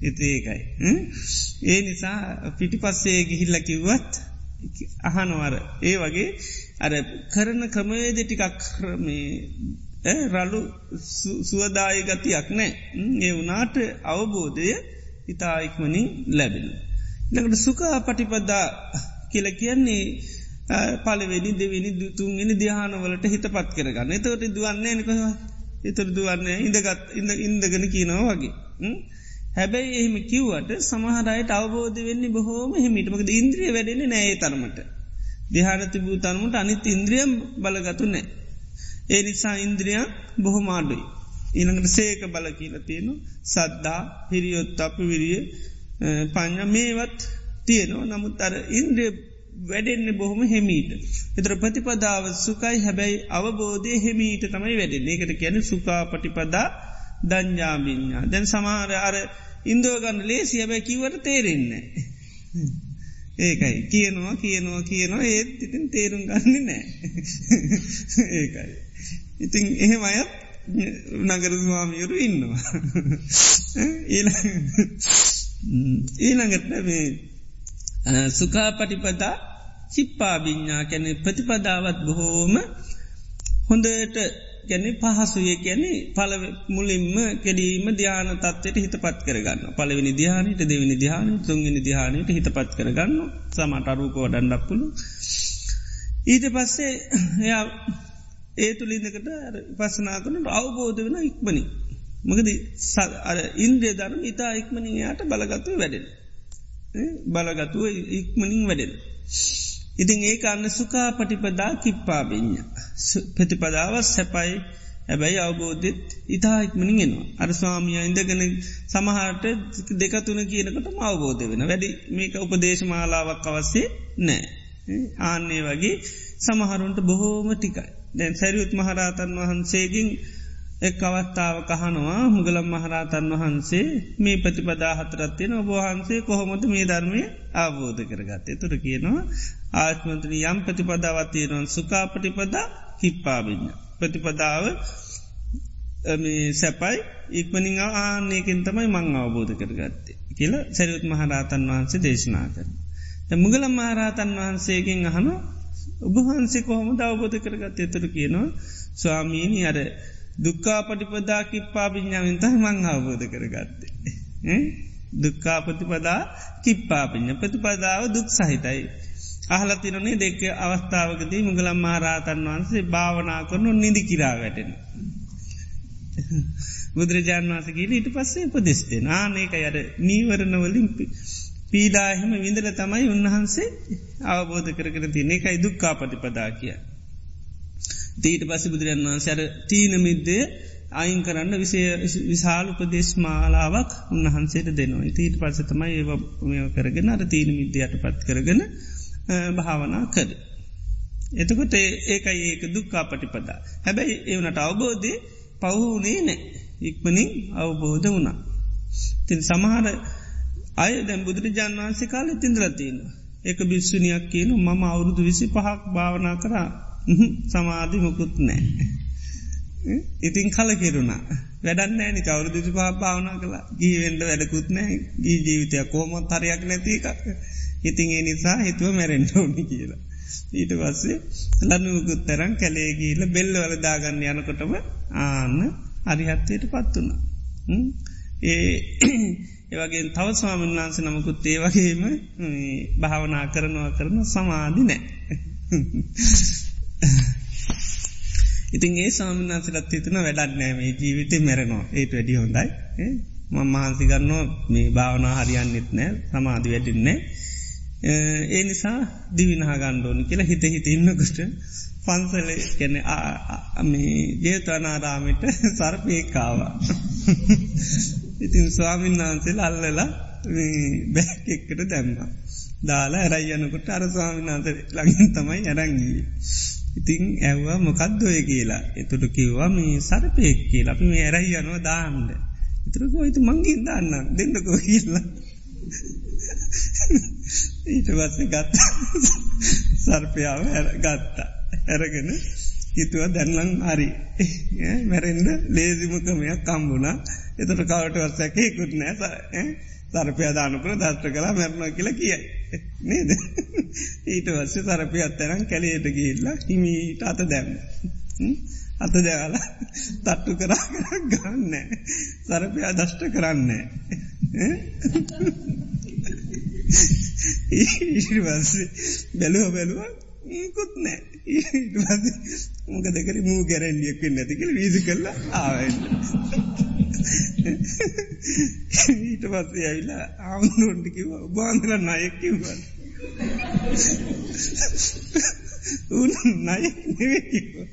එතඒකයි. ඒ නිසා පිටි පස්සේ ගිහිල්ල කිව්වත් අහනවර. ඒ වගේ අර කරන ක්‍රමවේද ටිකක් ක්‍රමේ රලු සුවදාය ගතියක් නෑ. ඒ වනාට අවබෝධය ඉතා ඉක්මනින් ලැබෙන. ලකට සුකා පටිපද්දා කියල කියන්නේ පලවෙනි දෙවිනි දුතුන්ගෙන දිහානවලට හිත පත් කරගන්න එතවට දුවන්නේ නික එතර දුවන්නේ ඉඳගත් ඉඳ ඉන්දගෙන කියනව වගේ. හැබැයි එහෙම කිව්වට සමහරයට අවබෝධ වෙන්නේ බොහෝම හිමිටමකද ඉන්ද්‍රිය වැඩෙන නෑ තරමට. දිහාන තිබූ තරමට අනිත් ඉන්ද්‍රියම් බලගතු නෑ. ඒ නිසා ඉන්ද්‍රිය බොහොමාඩුයි. ඊළඟට සේක බල කියල තියෙනු සද්දා හිරියොත් අප විරිය පඥ මේවත් තියෙනවා නමුත් අර ඉන්ද්‍රිය වැඩෙන්න්න බොහොම හෙමීට. එතර ප්‍රතිපදාව සුකයි හැබැයි අවබෝධය හෙමීට තමයි වැඩෙන් ඒකට කියන සුකා පටිපදා දංජාමිඤ්ඥා දැන් සමහර අර ඉන්දෝගන්න ලේසි හැබැ කිවට තේරෙන්නේ. ඒකයි කියනවා කියනවා කියනවා ඒත් ඉතින් තේරුම් ගන්න නෑ [laughs] ඒකයි. ඉතින් එහෙම අයත් නගර ස්වාමියරු ඉන්නවා. [laughs] ඊළඟට මේ සුකා පටිපදා චිප්පා විඤ්ඥා කැනෙ ප්‍රතිපදාවත් බොහෝම හොඳට ගැන පහසුය කියැනෙ පල මුලින්ම කෙඩීම ධ්‍යාන තත්වයට හිත පත් කරගන්න පලවෙනි ධ්‍යානයට දෙවිනි ධ්‍යාන තුන්ගෙන ධ්‍යානයට හිත පත් කරගන්න සමට අරූකෝ ඩන්ඩක්පුළු ඊට පස්සේ එයා ඒ තුළින්දකට පස්සනා කරනට අවබෝධ වෙන ඉක්මනි මකද ඉන්ද්‍රිය ධර්ම ඉතා ඉක්මනියාට බලගත්ව වැඩෙන බලගතුව ඉක්මනින් වැඩෙන ඉතින් ඒ අන්න සුකා පටිපදා කිප්පාබිඤ්ඥ ප්‍රතිපදාව සැපයි ඇබැයි අවබෝධෙත් ඉතා ඉක්මනින් එනවා. අර ස්වාමිය ඉඳගෙන සමහට දෙකතුන කියනකට අවබෝධ වෙන. වැඩි මේක උපදේශමාලාවක් අවස්සේ නෑ. ආන්නේ වගේ සමහරුන්ට බොහෝම ටිකයි. දැන් සැරියුත් මහරාතන් වහන්සේකින් එක් අවස්ථාව කහනවා මුගලම් මහරාතන් වහන්සේ මේ ප්‍රතිපදා හතරත්තියෙන ඔබහන්සේ කොහොමද මේ ධර්මය අවබෝධ කරගත්තේ තුර කියනවා ආත්මන්තන යම් ප්‍රතිපදාවත්තියනොන් සුකා ප්‍රතිපදා හිප්පාබින්න. ප්‍රතිපදාව සැපයි ඉක්මනිං ආනයකින් තමයි මං අවබෝධ කරගත්තේ කියලා සැරියුත් මහරාතන් වහන්සේ දේශනා කරන. මුගලම් මහරාතන් වහන්සේගෙන් අහන ඔබහන්සේ කොහොම අවබෝධ කරගත් එතුර කියනවා ස්වාමීණී අර දුක්කා පටිපදා කිප්පා පිඥාවෙන්ත මං අවබෝධ කරගත්තේ. දුක්කා ප්‍රතිපදා කිප්පාපිඥ ප්‍රතිපදාව දුක් සහිතයි. අහලතිරනේ දෙක අවස්ථාවකදී මුගලම් මහරාතන් වහන්සේ භාවනා කරනු නිදි කිරා වැටෙන. බුදුරජාන් වන්සගේ ඊට පස්සේ උපදෙස්තේ නානේක යට නීවරණවලින් පීඩාහෙම විඳල තමයි උන්වහන්සේ අවබෝධ කරකර තිය එකයි දුක්කා පටිපදා කිය. දීට පස බුදුරන් වහන්සර තීන මිද්දේ අයින් කරන්න විසේ විශාල උපදේශ මාලාවක් උන්වහන්සේට දෙනවා තීට පස තමයි ඒ කරගෙන අර තීන මිද්‍යයට පත් කරගෙන භාවනා කර. එතකොට ඒකයි ඒක දුක්කා පටිපදා. හැබැයි එවනට අවබෝධය පවුනේ නෑ. ඉක්මනින් අවබෝධ වුණා. තින් සමහර අය දැම් බුදුරජාන් වන්සේ කාල තින්දරතියෙන. ඒක බිස්සුනියක් කියන මම අවුරුදු විසි පහක් භාවනා කරා සමාධි මොකුත් නෑ. ඉතින් කල කෙරුණා වැඩන්න ෑනි කවුරුදුසි පහ භාවනා කලා ගීවෙන්ඩ වැඩකුත් නෑ ගී ජීවිතයක් කෝමත් හරයක් නැතික. ඉතින් ඒ නිසා හිතුව මැරෙන්ට ඕනි කියලා. ඊට පස්සේ ලනුවකුත් තරම් කැලේගීල බෙල්ල වල දාගන්න යනකොටම ආන්න අරිහත්තයට පත් වුණ. ඒ [clears throat] ඒවගේ තව ස්වාමන් වහන්ස නමකුත් ඒ වගේම භාවනා කරනවා කරන සමාධි නෑ. [laughs] ඉතින් ඒ සාමනාසලත් හිතන වැඩක් නෑමේ ජීවිතය මැරෙනවා. ඒට වැඩි හොඳයි. මං මහන්සි ගන්නවා මේ භාවනා හරියන්නෙත් නෑ සමාධි වැඩින්නේ ඒ නිසා දිවිනහ ගණ්ඩෝනි කියලා හිත හිත ඉන්නකොට පන්සල කැන මේ ජේතවනාරාමට [laughs] සර්පයකාවා [laughs] ඉතින් ස්වාමීන් වහන්සේල අල්ලලා බැක්ෙක්කට දැම්ම. දාලා ඇරයියනකොට අර ස්වාමීන් වහන්ස ලඟින් තමයි ඇරංගී ඉතිං ඇව්වා මොකක්දොය කියලා? එතුට කිව්වා මේ සරපයෙක් කියලා. අපි මේ ඇරයි යනවා දාන්ඩ ඉතුරකෝ ඉතු මංගින් දාන්න දෙන්නකෝ කියල්ලා ඊට පස්ස ගත්ත. සර්පයාව ගත්තා. ඇරගෙන හිතුව දැන්ලං හරි. මැරෙන්ඩ ලේසිමකමයක් කම්බුණා එතට කවට වස්සැකෙකුත් නෑ. සරපයාදානකර දස්ට කලා මැරණ කියල කියයි. [laughs] නේද? ඊට වස්සේ සරපය අත්තරම් කැලේට ගිල්ලා හිමීට අත දැම්ම. අත දැවලා [laughs] තට්ටු කරා ගන්න. සරපයා දෂ්ට කරන්නේ. ඊවස්සේ බැලුව බැලුව ඒකුත් නෑ. ඊවස මොක දෙකර මූ ගැරැන්ඩියක් නැතිකල වීසි කරලා ආවට ඊට පස්සේ ඇවිලා ආමුණුන්ට කිව බාන්දර නයෙක් කිව්වන් ඌ නයෙක් නෙවේ කිව්වා.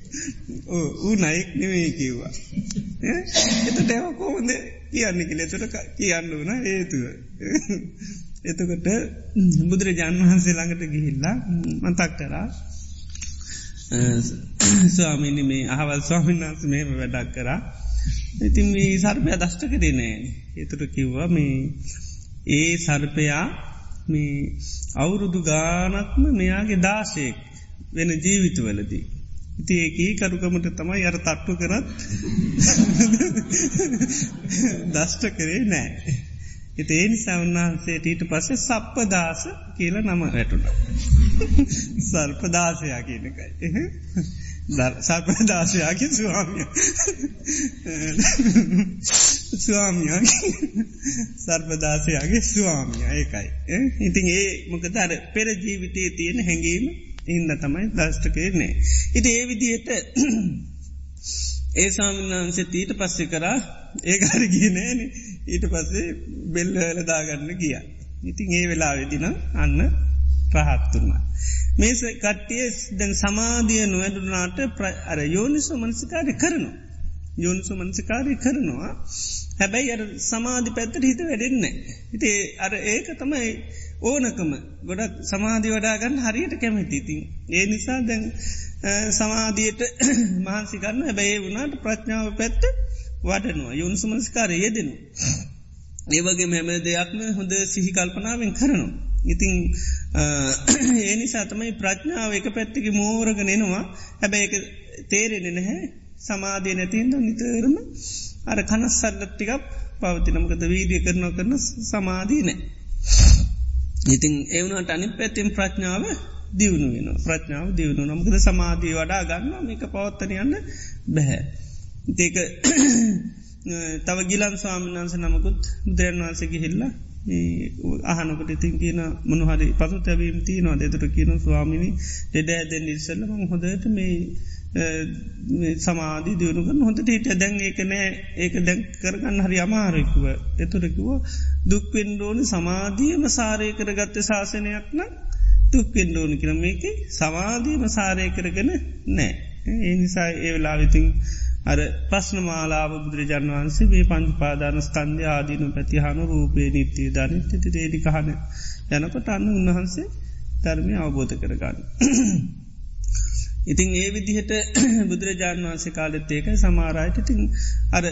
ඌ නයෙක් නෙවේ කිව්වා. එතට ඇව කෝමද කියන්න කියල එතට කියන්න වන ඒතුව එතකොට බුදුරජාන් වහන්සේ ළඟට ගිහිල්ලා මතක් කරා ස්වාමිනි මේ අහවල් ස්වාමීන් වහන්ස මෙම වැඩක් කරා. ඉතින් මේ සර්පය දෂ්ට කරනෑ එතුට කිව්වා මේ ඒ සර්පයා මේ අවුරුදු ගානක්ම මෙයාගේ දාශයෙක් වෙන ජීවිතවලදී. ඉති ඒකී කරුකමට තමයි අර තට්ටු කරත් දෂ්ට කරේ නෑ. එති ඒ නිසා උන්වහන්සේට ඊට පස්සේ සප්පදාස කියල නම වැටුණ. සර්පදාසයා කියනකයි. සර්පදාසයාගේ ස්වාමිය ස්වාමිය සර්පදාසයාගේ ස්වාමිය ඒකයි. ඉතින් ඒ මොකද අර පෙර ජීවිතයේ තියෙන හැඟීම ඉන්න තමයි දස්ටකයන්නේ. ඉති ඒ විදියට ඒ සාමින්නාන්සේ ඊට පස්සෙ කරා ඒකාර ගියනෑන ඊට පස්සේ බෙල්ල හලදාගන්න ගිය. ඉතින් ඒ වෙලා වෙදින අන්න ප්‍රහත්තුන්ම. මේස කට්ටිය දැන් සමාධිය නොවැඩුනාට අර යෝනිසු මනසිකාරය කරනවා. යෝනිසු මනසිකාරය කරනවා හැබැයි අර සමාධි පැත්තට හිත වැඩෙන්න. හිටේ අර ඒක තමයි ඕනකම ගොඩක් සමාධි වඩාගන්න හරියට කැමැතිතින්. ඒ නිසා දැන් සමාධියට [clears throat] මහන්සිකරන්න හැබැයි වුණට ප්‍රඥාව පැත්ත වඩනවා යොන්සු මනස්කාරය යෙදෙනු. ඒවගේ මෙම දෙයක්ම හොඳ සිහි කල්පනාවෙන් කරනවා. ඉතිං ඒ නිසා තමයි ප්‍රඥාව එක පැත්තික මෝරග නෙනවා හැබැයි තේරෙන නැහැ. සමාධය නැතින්ද නිතරම අර කනස්සල්ලට්ටිකක් පවතිනමකද වීඩිය කරනව කරන සමාධී නෑ. ඉතින් එවනට අනි පැතිම් ප්‍රඥාව දියුණු වෙන ප්‍රඥාව දියුණු නමුකද සමාධී වඩා ගන්න මේක පවත්තනයන්න බැහැ. ඒක තව ගිලන් ස්වාමිනාන්ස නමකුත් බුදුරන් වහන්සගේ හිල්ලා අහනකට ඉතින් කියන මොනහරි පසු තැවීම් තියනවා දෙතුර කියන ස්වාමිනි දෙඩෑ දැන් ඉස්සල්ල හොදට මේ සමාධී දියුණුකන් හොඳට හිට දැන් ඒක නෑ. ඒක දැන් කරගන්න හරි අමාරෙකුව එතුරකිව දුක්පෙන්ඩෝනි සමාධියම සාරය කරගත්ත ශාසනයක්න දුක්පෙන්ඩෝනි කරම මේක සමාධීම සාරය කරගෙන නෑ. ඒ නිසා ඒ වෙලා විතින් අර පස්න මාලාව බුදුරජාන් වහන්සේ මේ පංච පාදාන ස්කන්ධය ආදීනු පැතිහානු රූපේ නිත්‍යය ධනිත්‍යති දේඩිකහන යනකොට අන්න උන්වහන්සේ ධර්මය අවබෝධ කරගන්න. ඉතිං ඒ විදිහට [clears throat] බුදුරජාණන් වහන්සේ කාලෙත් ඒක සමාරයට තින් අර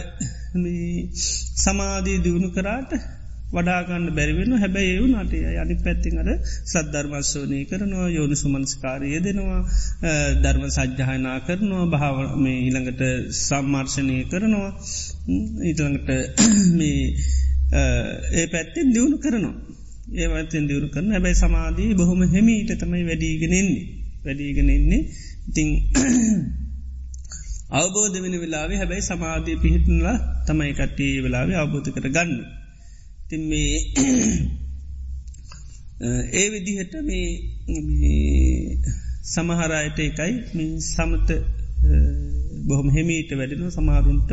සමාධී දියුණු කරාට වඩාගන්න බැරිවෙන හැබැයි ඒවු නටය යනි පැත්තිං අර සද්ධර්මස්වනය කරනවා යෝනි සුමන්ස්කාරය දෙනවා ධර්ම සජ්්‍යහයනා කරනවා භාව මේ ඊළඟට සම්මාර්ශනය කරනවා. ඊළඟට [clears throat] මේ ඒ පැත්තෙන් දියුණු කරනවා. ඒවතෙන් දියුණු කරන හැබැයි සමාධී බොහොම හෙමීට තමයි වැඩීගෙනෙන්නේ වැඩීගෙනෙන්නේ ඉතිං [clears throat] අවබෝධ වෙන වෙලාවේ හැබැයි සමාධී පිහිටනලා තමයි කට්ටේ වෙලාවේ අවබෝධ කර ගන්න. තින් මේ [clears throat] ඒ විදිහට මේ සමහරයට එකයි සමත බොහොම හෙමීට වැඩෙන සමාරුන්ට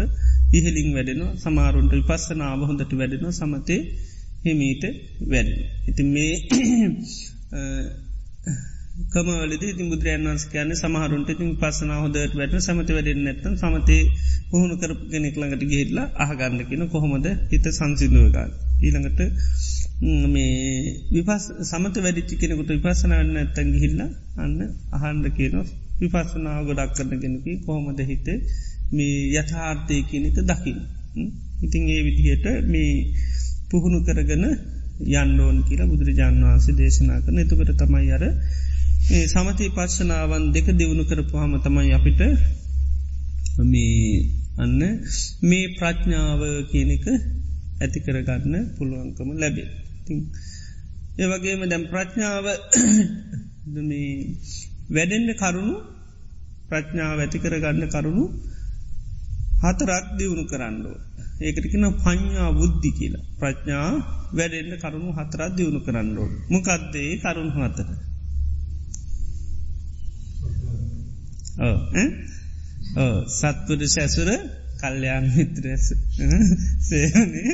ඉහලින් වැඩෙන සමාරුන්ට විපස්සනාව හොඳට වැඩෙන සමතේ හිමීට වැඩෙන. ඉති මේ [clears throat] කමවලද ති බුදුරයන් වන්ස කියන්න සමහරුන්ට ඉතින් පස්සන හොදට වැට සමත වැඩෙන් නැත්තන් සමතේ පුහුණු කර කෙනෙක් ළඟට ගේටලා අහගන්නකින කොහොමද හිත සංසිදුවගන්න. ඊළඟට මේ විපස් සමත වැඩිච්චි කෙනෙකුට විපසනවන්න ඇත්තන් ගිහිල්ල අන්න අහන්ඩ කියන විපස්සනාව ගොඩක් කරන කෙනකි කොහොමද හිත මේ යථාර්ථය කියනක දකිින්. ඉතින් ඒ විදිහයට මේ පුහුණු කරගන යන්නෝන් කියලා බුදුරජාණන් වහන්සේ දේශනා කරන එතුකට තමයි අර මේ සමති පශ්ෂනාවන් දෙක දියුණු කරපුහම තමයි අපිට මේ අන්න මේ ප්‍රඥාව කියනක ඇති කරගන්න පුළුවන්කම ලැබේ. ඒවගේම දැම් ප්‍රඥාව [coughs] වැඩෙන්ඩ කරුණු ප්‍රඥාව ඇති කරගන්න කරුණු හතරක් දියුණු කරන්නෝ. ඒකටකන පඥ්ඥා බුද්ධි කියලා ප්‍රඥා වැඩෙන්න්න කරුණු හතරත් දියුණු කරන්නෝ. මොකක්දේ කරුණු හතර. සත්පුරු සැසුර කල්්‍යයාන් මිත්‍රස සේනේ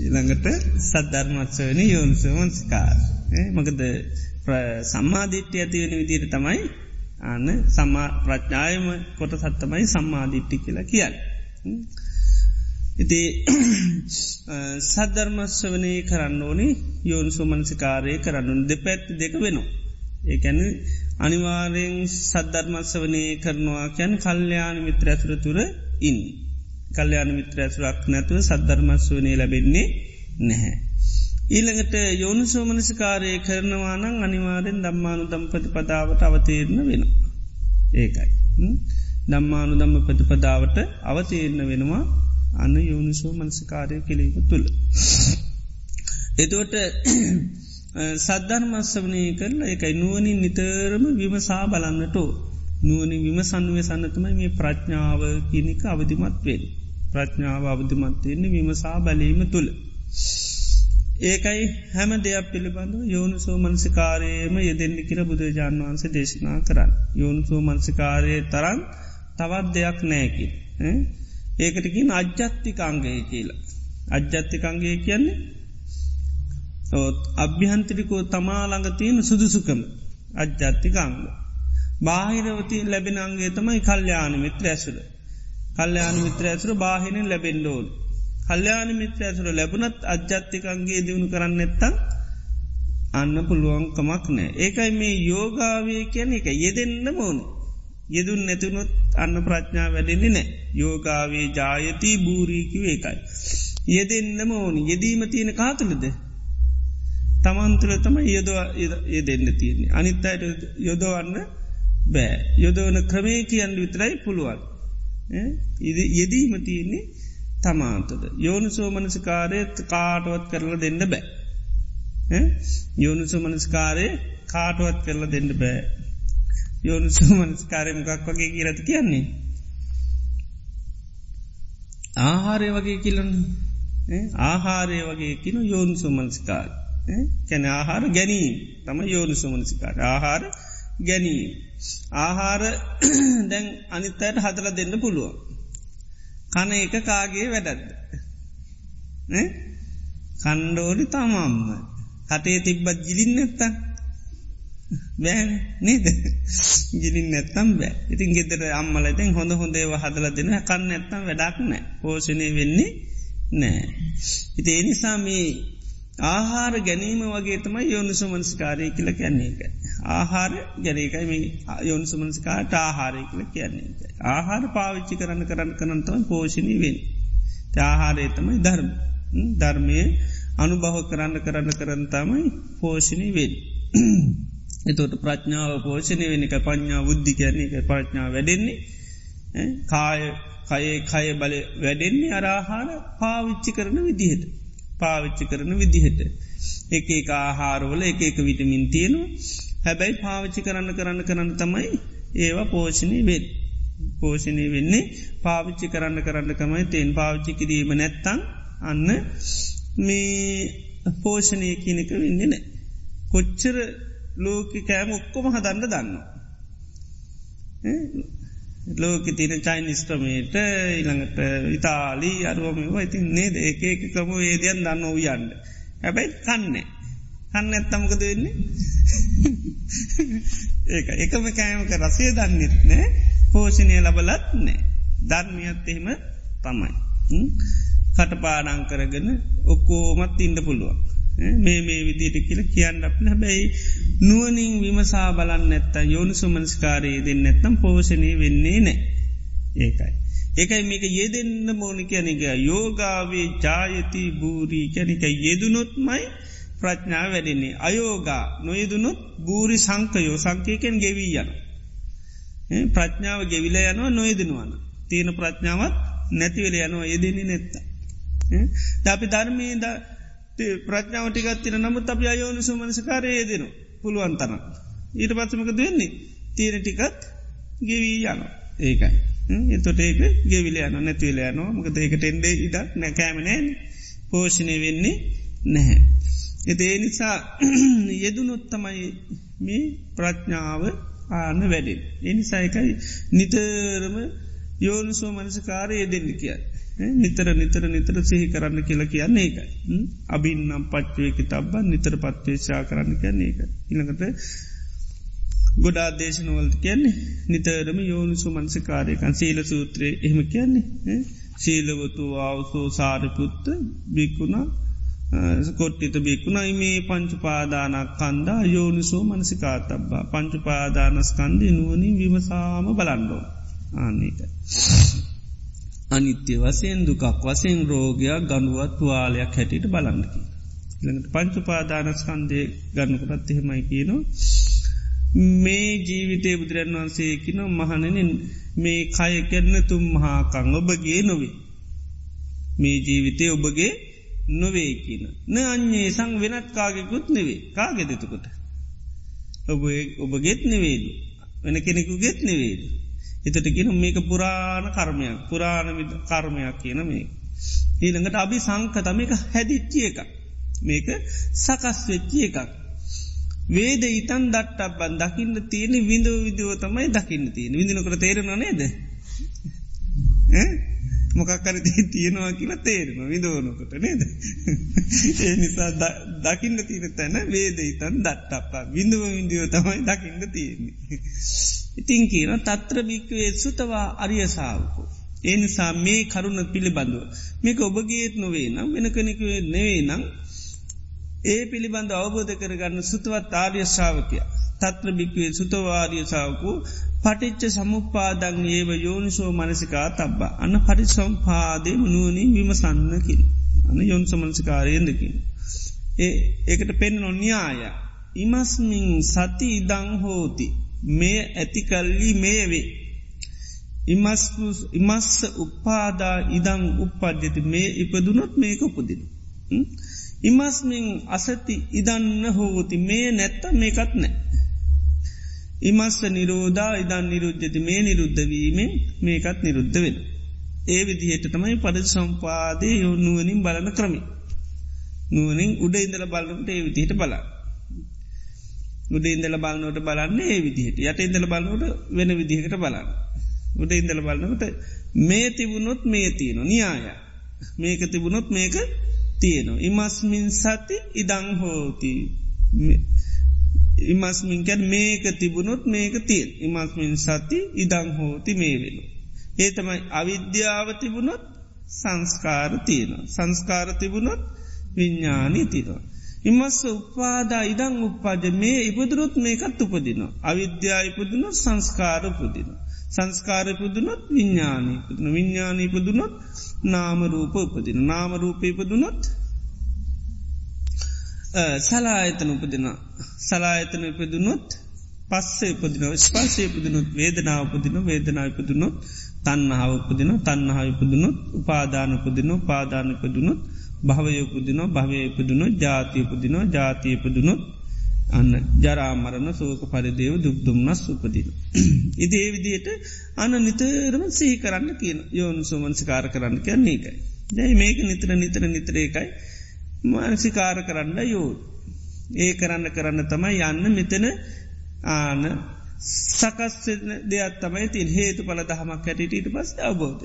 ඊළඟට සද්ධර්මත්සවන යෝනිසමන්ස්කාර මකද සම්මාධිට්්‍ය ඇතිවෙන විදිර තමයි අන්න සම්මා ප්‍රඥායම කොට සත්තමයි සම්මාධිට්ටි කියලා කියන්න. ඉති සද්ධර්මස්වනය කරන්න ඕනි යෝනිසෝමනසිකාරය කරන්නුන් දෙපැත්ති දෙක වෙනවා. ඒකැන අනිවාරයෙන් සද්ධර්මත්ස වනය කරනවා කැන් කල්්‍යයාන මිත්‍ර ඇතුර තුර ඉන්. කල්්‍යයාන මිත්‍ර ඇතුරක් නැතුව සද්ධර්මත්ස වනය ලැබෙන්නේ නැහැ. ඊළඟට යෝනු සෝමනසිකාරය කරනවානං අනිවාරෙන් දම්මානු දම්පති පදාවට අවතීරණ වෙන. ඒකයි. දම්මානු දම්ම ප්‍රතිපදාවට අවතීරණ වෙනවා අන්න යෝනිසෝ මනසිකාරය කෙලීම තුළ. එතුවට සද්ධර්මස්සවනය කරලා එකයි නුවනින් නිතරම විමසා බලන්නටෝ. නුවනි විමසන්ුවේ සන්නතමයි මේ ප්‍රඥාව කියනික අවධිමත් වෙන්. ප්‍රඥාව අවධිමත්වයෙන්නේ විමසා බැලීම තුළ. ඒකයි හැම දෙයක් පිළිබඳ යෝනු සෝ මන්සිකාරයම යෙදෙන්න්නි කියර බුදුරජාන් වන්සේ දේශනා කරන්න. යෝනු සෝ මන්සිකාරය තරන් තවත් දෙයක් නෑකි. ඒකටකින් අජ්‍යත්තිකංගය කියලා. අජ්‍යත්තිකංගේ කියන්නේ අභ්‍යහන්තරිකෝ තමාළඟ තියෙන සුදුසුකම අජ්ජත්තිකංග. බාහිරවති ලැබෙනන්ගේ තමයි කල්්‍යයාන මිත්‍ර ඇසුර. කල්්‍යයාන මිත්‍ර ඇසුර බාහිනෙන් ලැබෙන්ඩෝල්. කල්්‍යයාන මිත්‍ර ඇසුර ලැබුණත් අජ්ජත්තිකන්ගේ දියුණු කරන්න එත්තම් අන්න පුළුවන්කමක් නෑ. ඒකයි මේ යෝගාවේ කියන එක යෙදෙන්න්න මෝන. යෙදුන් නැතිවුණොත් අන්න ප්‍රඥා වැඩෙන්නේ නෑ. යෝගාවේ ජායති භූරීකිව ඒකයි. යෙදෙන්න්නම ඕනි යෙදීම තියෙන කාතුලද තමන්තුර තම යොදව ඒ දෙන්න තියන්නේ. අනිත් අයට යොදවන්න බෑ. යොදවන ක්‍රමේ කියන්න විතරයි පුළුවන්. යෙදීම තියන්නේ තමාතද. යෝනු සෝමනසිකාරයත් කාටුවත් කරලා දෙන්න බෑ. යෝනු සෝමනස්කාරය කාටුවත් කරලා දෙන්න බෑ. යෝනු සෝමනස්කාරය මොකක් වගේ කියරත කියන්නේ. ආහාරය වගේ කියලන්නේ ආහාරය වගේ කියන යෝනු සෝමනස්කාරය. කැන ආහාර ගැනීම. තම යෝනු සුමනසිකාට ආහාර ගැනීම. ආහාර [clears throat] දැන් අනිත්තයට හදල දෙන්න පුළුවන්. කන එක කාගේ වැඩත්ද. කණ්ඩෝඩි තමම්ම කටේ තිබ්බත් ගිලින් නැත්ත බෑන. නේද? ගිලින් නැත්තම් බෑ. ඉතින් ගෙතර අම්මලතෙන් හොඳ හොඳේව හදල දෙන කන්න ඇත්තම් වැඩක් නෑ. පෝෂණය වෙන්නේ නෑ. ඉති එනිසා මේ ආහාර ගැනීම වගේ තමයි යොනුසු මනස්කාරය කියල කියන්නේ එක. ආහාර ගැනකයි මේ යොනුසු මනස්කාට ආහාරය කියල කියන්නේ එක. ආහාර පාවිච්චි කරන්න කරන්න කරන්නතම පෝෂණී වෙන්. ආහාරය තමයි ධර්ම ධර්මය අනුභව කරන්න කරන්න කරන්න තමයි පෝෂණී වෙන්. එතොට ප්‍රඥාව පෝෂණය වෙන එක පඥා බුද්ධි කියන්නේ එක ප්‍රඥාව වැඩෙන්නේ කාය කයේ කය බල වැඩෙන්නේ අරාහාර පාවිච්චි කරන විදිහට. පාවිච්චි කරන විදිහට. එක එක ආහාරවල එක එක විටමින් තියෙනු හැබැයි පාවිච්චි කරන්න කරන්න කරන්න තමයි ඒවා පෝෂණය වෙත්. පෝෂණය වෙන්නේ පාවිච්චි කරන්න කරන්න කමයි තෙන් පාවිච්චි කිරීම නැත්තං අන්න මේ පෝෂණය කියනක වෙන්නේ නෑ. කොච්චර ලෝක කෑම ඔක්කොම හදන්න දන්න. ලෝක තින චයිනිස් ක්‍රමේට ඉළඟට ඉතාලී අරුවම ඉතින් නේද? ඒක එක ක්‍රම වේදයන් දන්න වූයන්ට හැබැයි කන්නේ කන්න ඇත්තමකද වෙන්නේ? [laughs] ඒක එකම කෑමක රසය දන්නෙත් නෑ පෝෂණය ලබලත් නෑ ධර්මියත් එහෙම තමයි. කටපාඩං කරගෙන ඔක්කෝමත් ඉන්න පුළුවන්. මේ මේ විදිට කියල කියන්න අප හැබැයි නුවනින් විමසා බලන්න ඇත්ත යෝනු සුමනස්කාරයේ දෙන්න ඇත්නම් පෝෂණය වෙන්නේ නෑ ඒකයි. ඒකයි මේක යෙදෙන්න්න මෝනි කැනික යෝගාවේ ජායති භූරී කැනික යෙදුනොත්මයි ප්‍රඥාව වැඩෙන්නේ. අයෝගා නොයදුනොත් භූරි සංකයෝ සංකයකෙන් ගෙවී යන. ප්‍රඥාව ගෙවිල යනවා නොයදෙනවන. තියෙන ප්‍රඥාවත් නැතිවල යනවා යෙදෙන්නේ නැත්ත. දපි ධර්මීද ප්‍රඥාවටිකත්තින නමුත් අප අයෝනු සුමනසකාරයේ දෙනු පුළුවන් තන. ඊට පත්සමක දෙන්නේ තීර ටිකත් ගෙවී යන ඒකයි. එතොට ඒක ගෙවිල යන නැතිවල යනවා මකද ඒකට එන්ඩේ ඉඩක් නැකෑමනෑන පෝෂණය වෙන්නේ නැහැ. එති ඒ නිසා [clears throat] යෙදුනොත්තමයි මේ ප්‍රඥාව ආන වැඩෙන්. එනිසායකයි නිතරම යෝනිසෝ මනසකාරය දෙන්න කියයි. නිතර නිතර නිතර සිහි කරන්න කියලා කියන්නේ ඒකයි. අබින්නම් පච්චුවකි තබ්බන් නිතර පත්වේශා කරන්න කියන්නේ ඒක. ඉළඟට ගොඩා දේශනවලට කියන්නේ නිතරම යෝනිසු මන්සකාරයකන් සීල සූත්‍රය එහෙම කියන්නේ සීලවතු අවසෝ සාරිපුත්ත බික්කුණා කොට්ටිත බික්ුණයි මේ පංචුපාදානක් කන්දා යෝනිසෝ මනසිකා තබ්බා පංචුපාදානස්කන්දය නුවනින් විමසාම බලන්ඩෝ ආන්නේක. අනිත්‍ය වසයෙන් දුකක් වසයෙන් රෝගයක් ගනුවත් තුවාලයක් හැටියට බලන්නකි. ළඟට පංචුපාදානස්කන්දය ගන්නකොටත් එහෙමයි කියනවා. මේ ජීවිතය බුදුරන් වන්සේ කින මහනනින් මේ කය කරන තුම් මහාකං ඔබගේ නොවේ. මේ ජීවිතය ඔබගේ නොවේ කියන. න අන්නේ සං වෙනත් කාගෙකුත් නෙවේ කාගෙදෙතකොට. ඔබ ඔබගෙත් නෙවේදු. වෙන කෙනෙකු ගෙත් නෙවේද. එතට කියන මේක පුරාණ කර්මයක් පුරාණ කර්මයක් කියන මේ. ඊළඟට අභි සංකත මේක හැදිච්චිය එකක්. මේක සකස් වෙච්චිය එකක්. වේද ඉතන් දට්ටක් බන් දකින්න තියෙන විඳව විදව තමයි දකින්න තියෙන විදිනකට තේරෙන නේද මොකක්කර තියෙනවා කියලා තේරෙන විදෝනකොට නේද? ඒ නිසා දකින්න තියෙන තැන වේද ඉතන් දට්ටප්පා විඳව විදිව තමයි දකින්න තියෙන්නේ. ඉතිං කියන තත්‍ර භික්වේ සුතවා අරියසාාවකෝ ඒ නිසා මේ කරුණ පිළිබඳුව මේක ඔබගේත් නොවේ නම් වෙන කෙනෙකුවේ නෙවේ නම් ඒ පිළිබඳ අවබෝධ කරගන්න සුතුවත් ආර්ය ශාවකය තත්‍ර භික්වේ සුතවාර්යසාාවකු පටිච්ච සමුපාදං ඒව යෝනිසෝ මනසිකා තබ්බා. අන්න පටි සම්පාදය මනුවනින් විමසන්නකින් අන යොන් සමනසිකාරයෙන්දකින්. ඒ ඒකට පෙන් නොන්‍යාය ඉමස්මින් සති ඉදං හෝති. මේ ඇතිකල්ලි මේවේ. ඉමස්ස උපාදා ඉදං උපද්ජති මේ ඉපදුනොත් මේක උපදින. ඉමස්මින් අසති ඉදන්න හෝති මේ නැත්ත මේකත් නෑ. ඉමස්ස නිරෝධා ඉදන් නිරුද්ධති මේ නිරුද්ධවීමෙන් මේකත් නිරුද්ධ වෙන. ඒ විදිහට තමයි පද සම්පාදය යොන්නුවනින් බලන ක්‍රමි. නුවනින් උඩ ඉඳල බලනට ඒ විදිහට බලා. උඩ ඉඳල බලන්නට බලන්න ඒ විදිහට යට ඉඳල බලන්නට වෙන විදිහකට බලන්න. උඩ ඉඳල බලන්නකට මේ තිබුණොත් මේ තියෙන නියාය. මේක තිබුණොත් මේක තියෙනවා. ඉමස්මින් සති ඉදං හෝති. ඉමස්මින්කැන් මේක තිබුණොත් මේක තියෙන් ඉමස්මින් සති ඉදං හෝති මේ වෙන. ඒ තමයි අවිද්‍යාව තිබුණොත් සංස්කාර තියෙනවා. සංස්කාර තිබුණොත් විඤ්ඥානී තිනවා. ඉමස්ස උපාදා ඉදං උපාජ මේ ඉපදුරොත් මේකත් උපදිනවා. අවිද්‍යා ඉපදුනොත් සංස්කාර පුදින. සංස්කාර පුදුනොත් විඤ්ඥානී පුදන විඤ්ඥානී පුදුනොත් නාමරූප උපදින. නාමරූප ඉපදුනොත් සලායතන උපදින සලායතන ඉපදුනොත් පස්සේ උපදින ස්පර්ශය පුදනුත් වේදනාව පුදින වේදනා ඉපදුනොත් තන්නහාව උපදින තන්නහා ඉපදුනොත් උපාදාන පුදින පාදාන ඉපදුනොත් භවයපුදින භවයපදුන ජාතියපුදින ජාතියපදුනොත් අන්න ජරාමරණ සෝක පරිදේව දුක්දුම්න්නස් උපදින. [clears throat] ඉති ඒ විදියට අන නිතරම සහි කරන්න කියන යෝන් සුමන්සිකාර කරන්න කියන්නේ එකයි. දැයි මේක නිතර නිතර නිතරේකයි මානසිකාර කරන්න යෝ. ඒ කරන්න කරන්න තමයි යන්න මෙතන ආන සකස් දෙයක් තමයි තින් හේතු පල දහමක් ඇටට ඊට පස් අවබෝධ.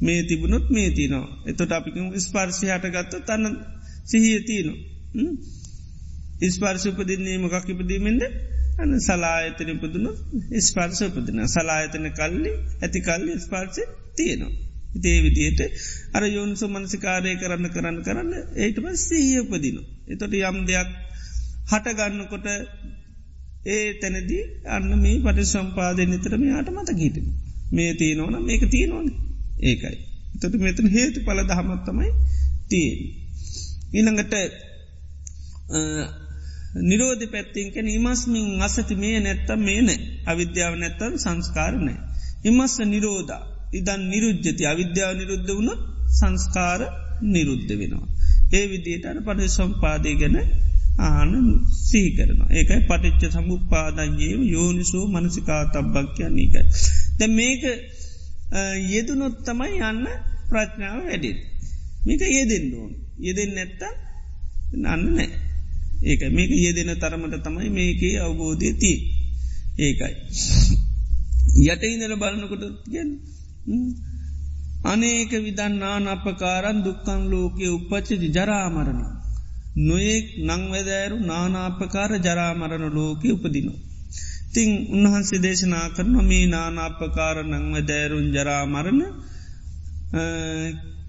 මේ තිබුණොත් මේ තිනවා. එතොට අපිකම ස්පාර්ශය හටගත්ත තන්න සිහිය තියනවා. ඉස්පාර්ශ උපදින්නේ මොකක් ඉපදීමෙන්ද අන සලායතන පුදුණු ස්පාර්ශ උපදින සලායතන කල්ලි ඇති කල්ලි ස්පාර්ශය තියනවා. ඉතේ විදියට අර යෝන්සු මනසිකාරය කරන්න කරන්න කරන්න ඒට පස් සීය උපදින. එතොට යම් දෙයක් හටගන්නකොට ඒ තැනදී අන්න මේ පටි සම්පාදය නිතරම යාට මත ගීටන. මේ තියනවන මේක තියෙනවන ඒකයි. තොට මෙතන හේතු පල දහමත්තමයි තියෙන්. ඊළඟට නිරෝධ පැත්තිංක නිමස්මින් අසති මේ නැත්තම් මේ නෑ අවිද්‍යාව නැත්තන් සංස්කාරනෑ. ඉමස්ස නිරෝධා ඉදන් නිරුද්ධති අවිද්‍යාව නිරුද්ධ වුණ සංස්කාර නිරුද්ධ වෙනවා. ඒ විදියට අන පට සම්පාදය ගැන ආන සිහි කරනවා ඒකයි පටිච්ච සමුපාදන්යේම යෝනිසෝ මනසිකා තබ්බක් කියන්නේකයි. ද මේක යෙදුනොත් තමයි යන්න ප්‍රඥාව වැඩෙන්. මේක යෙදෙන් ඕන් යෙදෙන් නැත්ත නන්න නෑ. ඒක මේක යෙදෙන තරමට තමයි මේකේ අවබෝධය තිී. ඒකයි. යට ඉඳල බලනකොට ගැන් අනේක විදන්නාන අපකාරන් දුක්කන් ලෝකයේ උපච්චති ජරාමරණ. නොයෙක් නංවදෑරු නානාපකාර ජරාමරණ ලෝකෙ උපදිනවා. තිං උන්වහන්සේ දේශනා කරන මේ නානාපකාර නංවදෑරුන් ජරාමරණ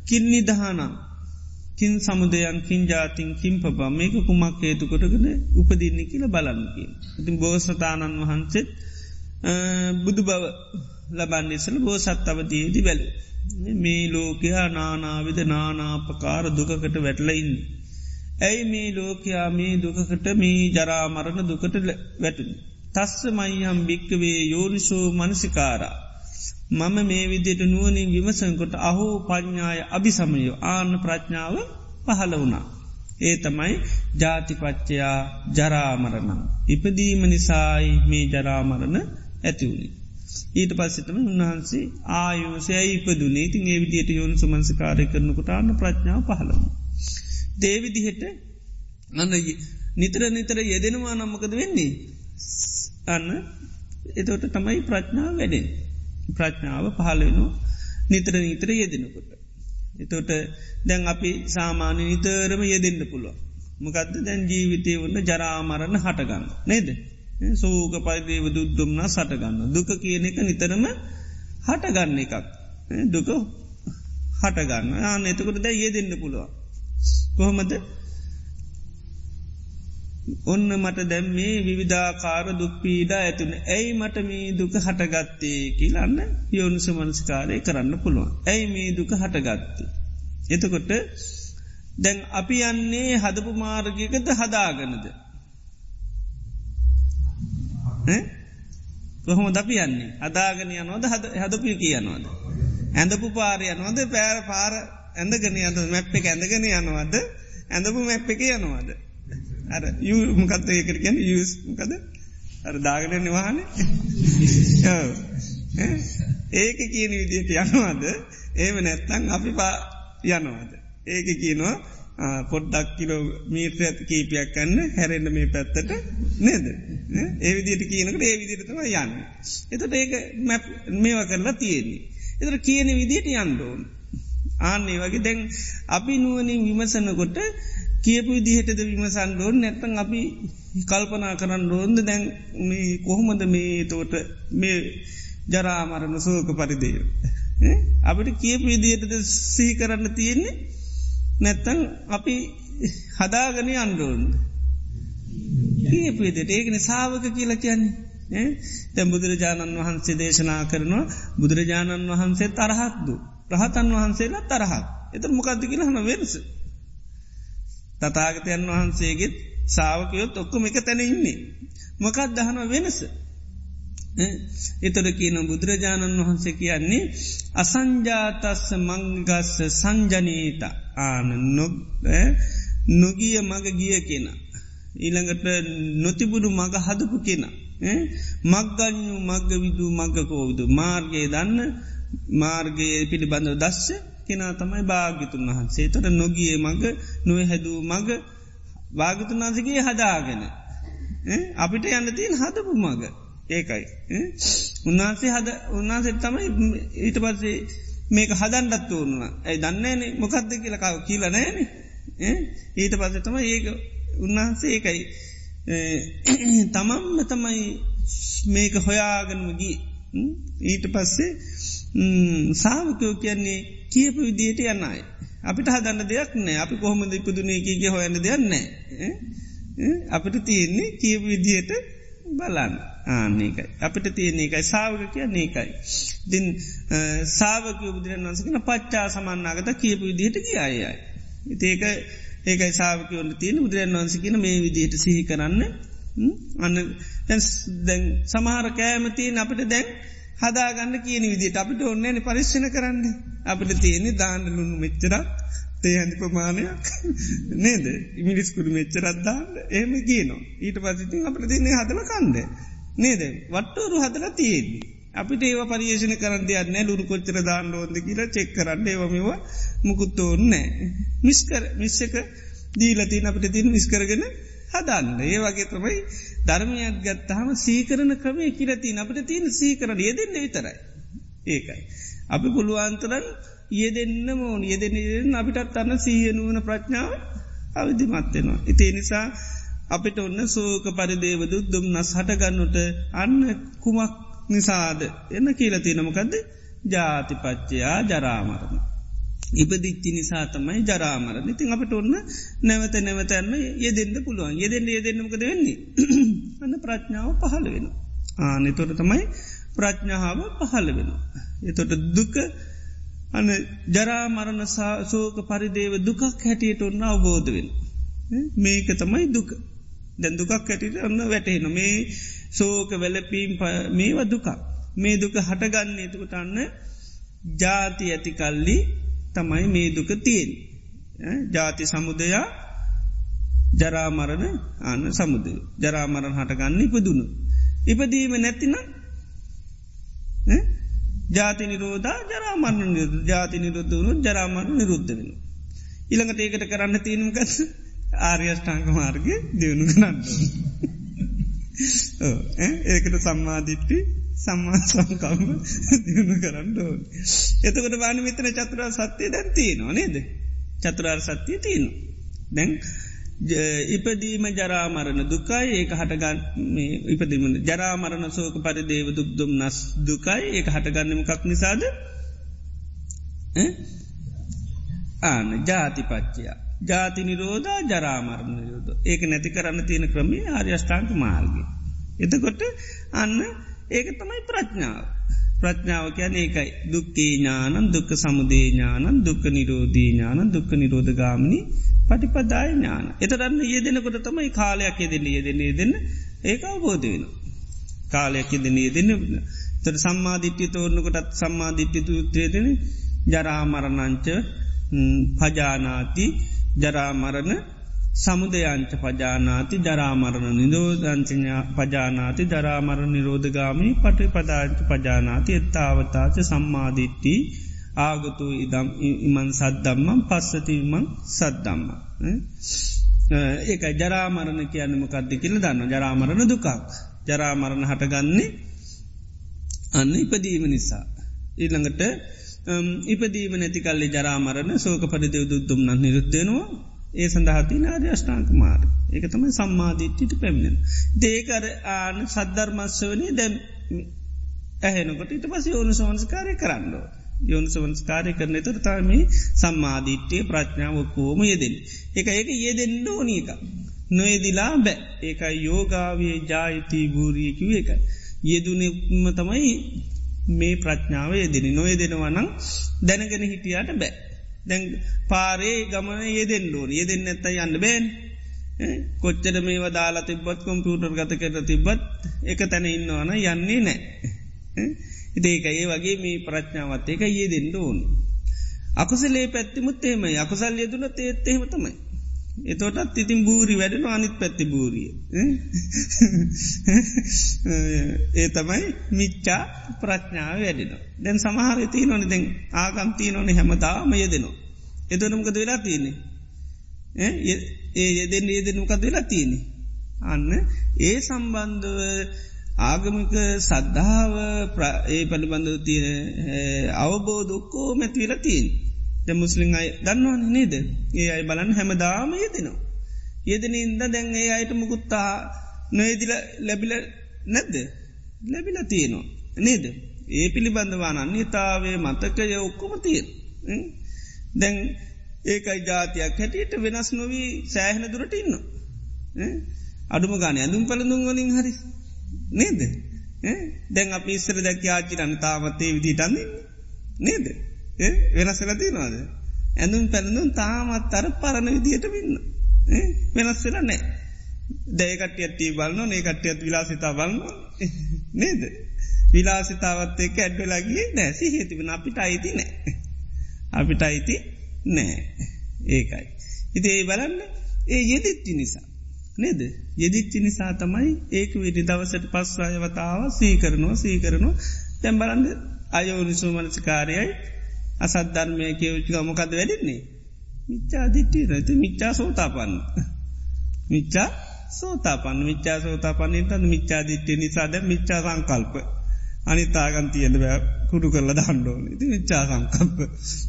කින්නි දහනම් කින් සමුදයන් කින් ජාතින් කින් පබා මේක කුමක් හේතු කොටගෙන උපදින්න කියල බලන්නකින්. ඉතින් බෝසතාණන් වහන්සේත් බුදු බව ලබන්නිසල බෝ සත් අවදයේදි වැල. මේ ලෝකයා නානාවිද නානාපකාර දුකකට වැටලඉන්න. ඇයි මේ ලෝකයා මේ දුකකට මේ ජරාමරණ දුකට වැටුණ. තස්ස මයියම් භික්කවේ යෝනිසෝ මනසිකාරා. මම මේ විදියට නුවනින් විමසංකොට අහෝ පඥ්ඥාය අභිසමයෝ ආන්න ප්‍රඥාව පහල වුණා. ඒ තමයි ජාතිපච්චයා ජරාමරණ. ඉපදීම නිසායි මේ ජරාමරණ ඇතිවුණේ. ඊට පස්සතම උන්වහන්සේ ආයෝසය ඉපදුනේ තින් ඒ විදියට යොන් සුමන්සකාරය කරනකොට අන්න ප්‍රඥාව පහලම. දේවිදිහට අන්න නිතර නිතර යෙදෙනවා නම්මකද වෙන්නේ. අන්න එතොට තමයි ප්‍රඥාව වැඩෙන්. ප්‍රඥාව පහලවෙනු නිතර නිතර යෙදෙනකොට. එතොට දැන් අපි සාමාන්‍ය නිතරම යෙදෙන්න්න පුළුව. මොකක්ද දැන් ජීවිතය වන්න ජරාමරණ හටගන්න. නේද. සෝක පරිදේව දුද්දුම්න සටගන්න. දුක කියන එක නිතරම හටගන්න එකක්. දුක හටගන්න ආන එතකොට දැ ඒ දෙන්න පුළුවන්. කොහොමද ඔන්න මට දැම් මේ විවිධාකාර දුක්පීඩා ඇතුන ඇයි මට මේ දුක හටගත්තේ කියලන්න යෝනිස මනස්කාරය කරන්න පුළුවන්. ඇයි මේ දුක හටගත්තේ. එතකොට දැන් අපි යන්නේ හදපු මාර්ගයකද හදාගනද. කොහොම දපි යන්නේ අදාගන යනවද හදපු කියනවද. ඇඳපු පාරය යනවද පෑර පාර ඇඳගෙන යද මැප් එක ඇඳගෙන යනවද ඇඳපු මැප් එක යනවාද. අර යමකත් ඒකට ගැන යස් මකද අර දාගන නිවාහන ඒක කියන විදියට යනවාද ඒම නැත්තං අපි පා යනවාද. ඒක කියනවා පොඩ්ඩක් කිලෝ මීට්‍ර ඇත කීපයක් කන්න හැරෙන්ඩ මේ පැත්තට නේද ඒවිදිට කියනකට ඒ විදිරතම යන්න. එතට ඒක මේව කරලා තියෙන්නේ. එතර කියන විදියට යන්ඩෝන්. ආන්නේ වගේ දැන් අපි නුවනින් විමසනකොට කියපු දිහටද විමසන් ඩෝන් නැත්තන් අපි කල්පනා කරන්න ඩෝන්ද දැන් මේ කොහොමද මේ තෝට මේ ජරාමරණ සෝක පරිදය. අපිට කියපු විදිහටද සහි කරන්න තියෙන්නේ නැත්තං අපි හදාගන අන්ඩෝන්. කියපුදට ඒකන සාාවක කියලා කියන්නේ. තැ බුදුරජාණන් වහන්සේ දේශනා කරනවා බුදුරජාණන් වහන්සේ තරහත්දු. රහතන් වහන්සේලා තරහත්. එත මොකක්ද කියලා හන වෙනස. තතාගතයන් වහන්සේගෙත් සාාවකයොත් ඔක්කොම එක තැන ඉන්නේ. මොකක් දහන වෙනස. එතොට කියන බුදුරජාණන් වහන්සේ කියන්නේ අසංජාතස්ස මංගස්ස සංජනීත ආන නොගිය මග ගිය කියෙන. ඊළඟට නොතිබුඩු මග හදපු කියෙන. මක්ගඥු මග්ග විදූ මග්ගකෝවිදු මාර්ගයේ දන්න මාර්ගයේ පිළිබඳව දස්ස කෙනා තමයි භාගිතුන් වහන්සේ. තොට නොගිය මග නොව හැදූ මග භාගතුන් වහන්සගේ හදාගෙන අපිට යන්න තියෙන් හදපු මග ඒකයි උන්වහන්සේ හද උන්වහන්සේ තමයි ඊට පස්සේ මේක හදන්ඩත් ඕන්නවා ඇයි දන්නේනේ මොකක්ද කියලකාව කියල නෑන ඊට පස්ස තම ඒක උන්වහන්සේ ඒකයි තමම්ම තමයි මේක හොයාගනම ගී ඊට පස්සේ සාාවකයෝ කියන්නේ කියපු විදියට යන්නයි. අපිට හදන්න දෙයක් නෑ අපි කොහොමද ඉපදුනේ කියගේ හොයන්න දෙයන්නෑ. අපිට තියෙන්නේ කියපු විදියට බලන්න ආනකයි. අපිට තියෙන එකයි සාාවක කිය නේකයි. දින් සාාවක බුදුරන් වන්සකන පච්චා සමන්නාගත කියපු විදිහට කිය අයයි. ඉතිඒක ඒකයි සාාවකවන්න තියෙන බුදුරන් වන්සකන මේ විදියට සිහි කරන්න අන්න දැන් සමහර කෑමතින් අපිට දැන් හදාගන්න කියන විදිට අපිට ඔන්නන පරිශ්ෂණ කරන්න. අපිට තියෙනෙ දාන්න ලුණු මෙච්චරක් තේහැඳි ප්‍රමාණයක් නේද? ඉමිරිස්කුරු මෙච්චරත්දාන්න ඒම කියනවා. ඊට පසිතින් අපට තින්නේ හදල කන්ද. නේද? වට්ටෝරු හදල තියෙන්නේ. අපිට ඒව පරිේෂණ කරන්න යන්න ලුරු කොච්චර දාන්න ඕොද කියලා චෙක් කරන්න. ඒවමව මුකුත්තෝන්නෑ මිස්කර මිස්සක දීලතින් අපිට තින් විස්කරගෙන හදන්න. ඒ වගේ තමයි ධර්මයක් ගත්තහම සීකරන ක්‍රමේ කිරතින් අපට තියෙන සීකරන යෙදෙන්න විතරයි. ඒකයි. අපි පුළුවන්තරන් යෙදෙන්න්න මෝන යෙදෙන අපිටත් අන්න සීයනුවන ප්‍රඥාව අවිධිමත්වෙනවා. ඉතිේ නිසා අපිට ඔන්න සෝක පරිදේවදු දුම් නස් හටගන්නුට අන්න කුමක් නිසාද එන්න කියලතිනමකද ජාතිපච්චයා ජරාමරණ. ඉපදිච්චි නිසා තමයි ජරාමරණ ඉතින් අපට ඔන්න නැවත නැවතැන්න යෙදෙන්ට පුළුවන් යෙදෙන්ට යෙදෙන්නමකද වෙන්නේ [clears throat] අන්න ප්‍රඥාව පහළ වෙන. ආනෙතොට තමයි ප්‍රඥාව පහළ වෙන. එතොට දුක අන්න ජරාමරණ සෝක පරිදේව දුකක් හැටියට ඔන්න අවබෝධ වෙන. මේක තමයි දුක. දැන් දුකක් ඇටිට ඔන්න වැටහෙන මේ සෝක වැලපීම් මේව දුකක්. මේ දුක හටගන්න එතකොට අන්න ජාති ඇතිකල්ලි තමයි මේ දුක තියෙන්. ජාති සමුදයා ජරාමරණ අන්න සමුද ජරාමරණ හටගන්න ඉපදුණු. ඉපදීම නැතින ජාති නිරෝධා ජරාමරණ ජාති නිරුද්ධ වුණු ජරාමරණ නිරුද්ධ වෙන. ඉළඟට ඒකට කරන්න තියනුකත් ආර්යෂ්ඨාංක මාර්ග දියුණු කරන්න. [laughs] ඒකට සම්මාධිට්ටි සම්මා සංකම්ම දියුණු කරන්න ඕන. එතකොට බාන විතන චතුරා සත්‍යය දැන්තිී නොනේද. චතුරාර් සත්‍යය තියනු. දැන් ඉපදීම ජරාමරණ දුකයි ඒක හටගන්න ඉපදීම ජරාමරණ සෝක පරිදේව දුක්දුම් නස් දුකයි ඒක හටගන්නමකක් නිසාද ආන ජාතිපච්චයා ජාති නිරෝධා ජරාමරණ නිරෝධ ඒක නැති කරන්න තියෙන ක්‍රමේ ආර්යෂ්ඨාන්ක මාර්ග. එතකොට අන්න ඒක තමයි ප්‍රඥාව. ප්‍රඥාව කියන ඒකයි දුක්කේ ඥානන් දුක්ක සමුදේ ඥානන් දුක්ක නිරෝධී ඥානන් දුක්ක නිරෝධගාමනි පටිපදාය ඥාන. එතරන්න යෙදෙනකොට තමයි කාලයක් යෙදෙන යෙදෙන්නේ දෙන්න ඒක අවබෝධ වෙන. කාලයක් යෙදෙන යෙදෙන තර සම්මාධිට්්‍ය තෝරනකොටත් සම්මාධිට්්‍ය තුත්‍රයදෙන ජරාමරණංච පජානාති ජරාමරණ සමුදයංච පජානාති ජරාමරණ නිරෝධංචඥා පජානාති ජරාමරණ නිරෝධගාමී පටි පදාංච පජානාති එත්තාවතාච සම්මාධිට්ටි ආගතු ඉදම් ඉමන් සද්දම්මම් පස්සතිමං සද්දම්ම. ඒක ජරාමරණ කියන්නම කද්දි කියල දන්න ජරාමරණ දුකක්. ජරාමරණ හටගන්නේ අන්න ඉපදීම නිසා. ඊළඟට ඉපදීම නැතිකල්ලි ජරාමරණ සෝක පරිදව දුද්දුම්න්න නිරුද්ධෙනවා ඒ සඳහති නාර්ය අෂ්ටාංක මාර ඒක තමයි සම්මාධීට්ටිට පැමිණෙන. දේකර ආන සද්ධර්මස්වනී දැම් ඇහෙනකොට ඉට පස ඕනු සවන්ස්කාරය කරන්නෝ. යොන් සවන්ස්කාරය කරන තුර තාම සම්මාධීට්්‍යය ප්‍රඥාව කෝම යෙදෙන. එක ඒක යෙදෙන්න්න ඕනීක. නොයදිලා බෑ ඒකයි යෝගාවේ ජායිතී භූරියකිව එකයි. යෙදුනම තමයි මේ ප්‍රඥාව යෙදෙන නොය දෙනවනං දැනගෙන හිටියට බෑ. දැන් පාරේ ගමන යෙදෙන් ඩෝන යෙදෙන් ඇත්ත යන්න බෑන් කොච්චර මේ වදාලා තිබත් කොම්පියුටර් ගත කර තිබත් එක තැන ඉන්නවන යන්නේ නෑ. ඉදේක ඒ වගේ මේ ප්‍රඥාවත් එක ඒ දෙන්න ඕන. අකුසලේ පැත්තිමුත් එහෙම අකුසල් යෙදුන තේත් එහෙම තමයි. එතොටත් ඉතින් බූරි වැඩෙන අනිත් පැත්ති බූරිය. [laughs] ඒ තමයි මිච්චා ප්‍රඥාව වැඩෙන. දැන් සමහර ති නොන දැන් ආගම්තිී නොන හැමතාම යෙදෙනවා. එතනමකද වෙලා තියන්නේ. ඒ යෙදෙන් ඒදෙනුකද වෙලා තියනෙ. අන්න ඒ සම්බන්ධව ආගමික සද්ධාව ඒ පලිබඳව තියෙන අවබෝධොක්කෝ මැතිවල තිීන් ද මුස්ලිං අයි දන්නවන නේද? ඒ අයි බලන්න හැමදාම යෙදෙනවා. යෙදෙන ඉන්ද දැන් ඒ අයට මුකුත්තා නොයදිල ලැබිල නැද්ද? ලැබිල තියෙනවා. නේද? ඒ පිළිබඳවාන අන්‍යතාවේ මතකය ඔක්කොම තියෙන දැන් ඒකයි ජාතියක් හැටියට වෙනස් නොවී සෑහන දුරට ඉන්න අඩුම ගාන ඇඳුම් පළඳුම් වලින් හරි. නේද? දැන් අප ඉස්සර දැක ආචිරන්න තාමත්තේ විදිටන්නේ නේද? වෙනස්සල තියනවාද? ඇඳුම් පැළඳුම් තාමත් අර පරණ විදියට වෙන්න වෙනස්සල නෑ දැයකටියත්ටී බලන්න ඒ කට්ටියත් විලාසිතා බලන්න නේද? විලාසිතාවත් එක්ක ඇඩ්ඩලගේ නෑ සිහේතිබෙන අපිට අයිති නෑ අපිට අයිති නෑ ඒකයි. ඉති ඒ බලන්න ඒ යෙදිච්චි නිසා. නේද? යෙදිච්චි නිසා තමයි ඒක විඩි දවසට පස්සායවතාව සීකරනවා සීකරනවා. තැම් බලන්ද අයෝනිසු මනසිකාරයයි අසද්ධර්මය කියවච්චි මොකද වැඩින්නේ. මිච්චා දිට්ටි රති මිච්චා සෝතාපන්න. මිච්චා සෝතාපන්න. මිච්චා සෝතාපන්නට මිච්චා දිට්ටි නිසාද? මිච්චා සංකල්ප. අනිතාගන් තියෙන බෑ. කුඩු කරල දණ්ඩෝන ඉති මිච්චා සංකල්ප.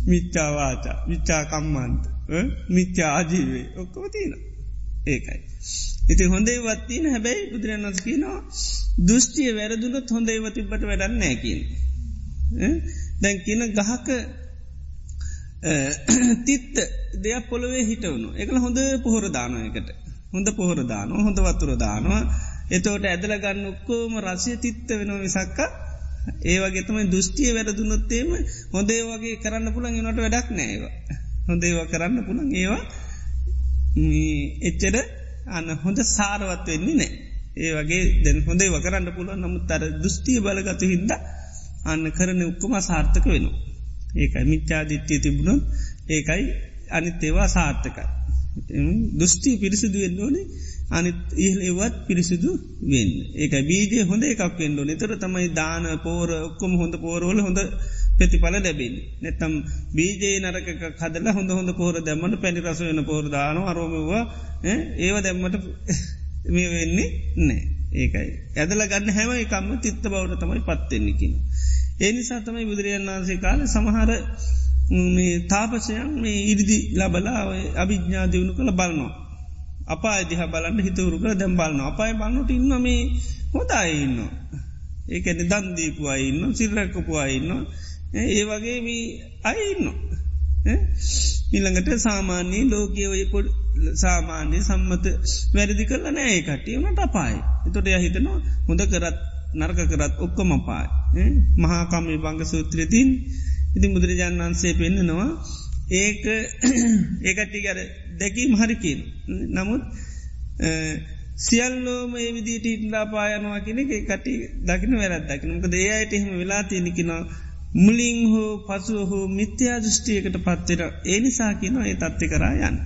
මිච්චා වාචා. මිච්චා කම්මන්ත. මිච්චා ආජීවේ ඔක්කොම තියෙන ඒකයි. ඉති හොඳේ වත්තින හැබැයි බුදුරන් වස්කිනවා දෘෂ්ටිය වැරදුනත් හොඳේ වතිබට වැඩන්න නෑකින්. දැන් කියන ගහක [clears throat] තිත්ත දෙයක් පොළොවේ හිටවුණු එකල හොඳ පොහොර දානයකට හොඳ පොහොර දාන හොඳ වතුර දානවා. එතෝට ඇදල ගන්න ඔක්කෝම රසය තිත්ත වෙනවා විසක්ක ඒවගේතම දෘෂ්ටිය වැරදුනොත්තේම හොඳේ වගේ කරන්න පුළන් නට වැඩක් නෑවා හොඳේවා කරන්න පුළන් ඒවා. එච්චර අන්න හොඳ සාරවත් වෙන්නේ නෑ. ඒ වගේ දැන් හොඳේ වකරන්න පුළුවන්. නමුත් අර දෘෂ්ටිය බලගතු හින්ද අන්න කරන උක්කම සාර්ථක වෙනවා. ඒකයි මිච්චාදිත්‍යය තිබුණොත් ඒකයි අනිත් ඒවා සාර්ථකයි දෘෂ්ටි පිරිසිදු වෙන්න ඕනේ. අනිත් ඉහලේවත් පිරිසිදු වෙන් ඒක බීජය හොඳ එකක් වෙන්ඩෝ නිතර තමයි දාන පෝර ඔක්කොම හොඳ පෝරෝල හොඳ ප්‍රතිඵල ලැබෙන් නැතම් බීජේ නරක කදල හොඳ හොඳ පෝර දැම්මට පැණි රස වෙන පෝරදාන අරෝමවා ඒව දැම්මට මේ වෙන්නේ නෑ ඒකයි ඇදල ගන්න හැම එකම්ම තිත්ත බවට තමයි පත්වෙන්නකින. ඒ නිසා තමයි බුදුරජන් වන්සේ කාල සමහර තාපසයන් මේ ඉරිදි ලබලා අභිඥා දියුණු කළ බලනවා. අපා දිහ බලන්න හිතවරු කළ දැම් බලන්න අපායි බලන්නට ඉන්න මේ හොදායින්න. ඒකැන දන්දීපු අයින්න සිල්රැකපු අයින්න ඒ වගේ මේ අයින්න. ඉළඟට සාමාන්‍යී ලෝකයේ ඔය පොඩ් සාමාන්‍ය සම්මත වැරදි කරල නෑ කටිය වනට අපායි. එතොට යහිතනවා හොඳ කරත් නර්ක කරත් ඔක්කොම පායි. මහාකම්මි බංග සූත්‍රයතින් ඉති බුදුරජාණන් වන්සේ පෙන්න්නනවා ඒක [clears throat] ඒකටිකර දැකීම් හරිකින් නමුත් සියල්ලෝම ඒ විදිට ඉටලා පායනවා කෙනෙ කටි දකින වැරත් දකින මොක දේයට එහෙම වෙලා තියෙනෙකිනවා මුලින් හෝ පසුව හෝ මිත්‍යා දෘෂ්ටියකට පත්තෙර ඒ නිසා කියන ඒ තත්ති කරායන්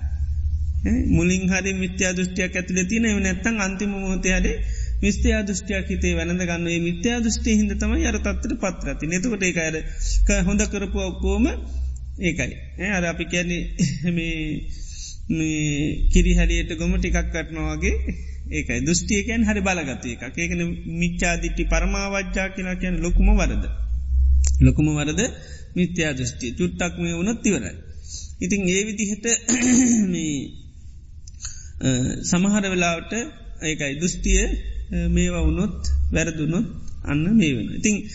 මුලින් හරි මිත්‍යා දෘෂ්ටියක් ඇතුල තින නැත්තන් අන්තිම මෝතයාඩේ මිස්ත්‍යා දෘෂ්ටියක් හිතේ වැනඳ ගන්නේ මිත්‍යා දෘෂ්ටි හිද තමයි අර තත්තර පත්‍රති නතුකට ඒ අර හොඳ කරපු ඔක්කෝම ඒකයි. අර අපි කැන්නේ [laughs] කිරිහරියට ගොම ටිකක් කටනවාගේ ඒකයි. දෘෂ්ටියකයන් හරි බලගත එක ඒකන මිච්චාදිට්ටි පරමාවජ්ජා කියලා කියන ලොකුම වරද. ලොකුම වරද මිත්‍යා දෘෂ්ටිය චුට්ටක් මේ වුණොත් තිවරයි ඉතින් ඒ විදිහට [clears throat] සමහර වෙලාවට ඒකයි දෘෂ්ටිය මේවා වුණොත් වැරදුනොත් අන්න මේ වෙන. ඉතිං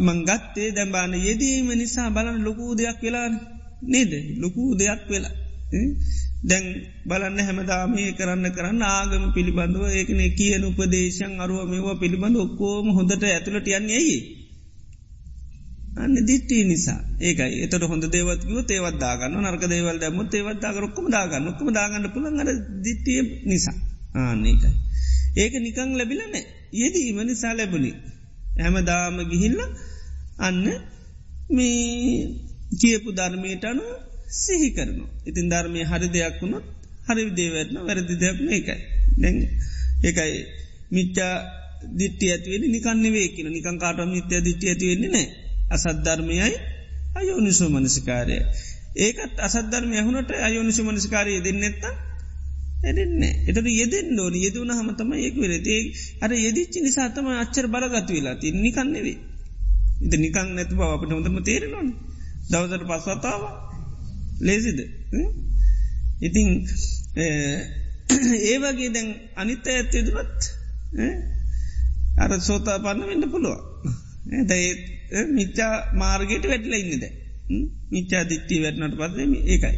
මංගත්තේ දැම්බාන යෙදීම නිසා බලන්න ලොකූ දෙයක් වෙලා නේද ලොකූ දෙයක් වෙලා. දැන් බලන්න හැමදාමේ කරන්න කරන්න ආගම පිළිබඳව ඒකන කියන උපදේශන් අරුව මේවා පිළිබඳ ඔක්කෝම හොඳට ඇතුළට යන්නේ ඇයි. අන්න දිට්ටී නිසා. ඒකයි. එතට හොඳ දේවත්කිව තේවත් දාගන්න නර්ක දේවල් දැම තේවත් දාගරොක්කම දාගන්න. ඔක්කම දාගන්න පුළන් අර දිට්ටිය නිසා. ආන්නේකයි. ඒක නිකං ලැබිලනෑ යෙදීම නිසා ලැබුණි. හැමදාම ගිහිල්ල අන්න මේ කියපු ධර්මයට අනු සිහි කරනු. ඉතින් ධර්මය හරි දෙයක් වුණොත් හරි දේවත්න වැරදි දෙයක් මේකයි. දැ ඒකයි මිච්චා දිට්ටිය ඇතිවෙන නිකන්න වේකන නිකං කාට මිත්‍ය දිට්ටිය ඇතිවෙන්නේ නෑ අසද්ධර්මයයි අයෝනිසෝ මනසිකාරය. ඒකත් අසද්ධර්මය හුණට අයෝනිසු මනසිකාරය දෙන්නෙත්ත එඩෙන්නේ එතට යෙදෙන් ෝන යෙදුන හමතම ඒක වෙරේ අර යෙදිච්චි නිසාතම අච්චර බලගතු වෙලා ති නිකන්නෙවේ ඉද නිකං නැතු බව අපට හොඳම තේරෙනවාන. දවසට පස්වතාව ලේසිද? ඉතිං ඒ වගේ දැන් අනිත්ත ඇත්තේදුරත් අර සෝතා පන්න වෙන්න පුළුව දැයි මිච්චා මාර්ගයට වැටල ඉන්නද මිච්චා දිත්ති වැටනට පත්ම ඒකයි.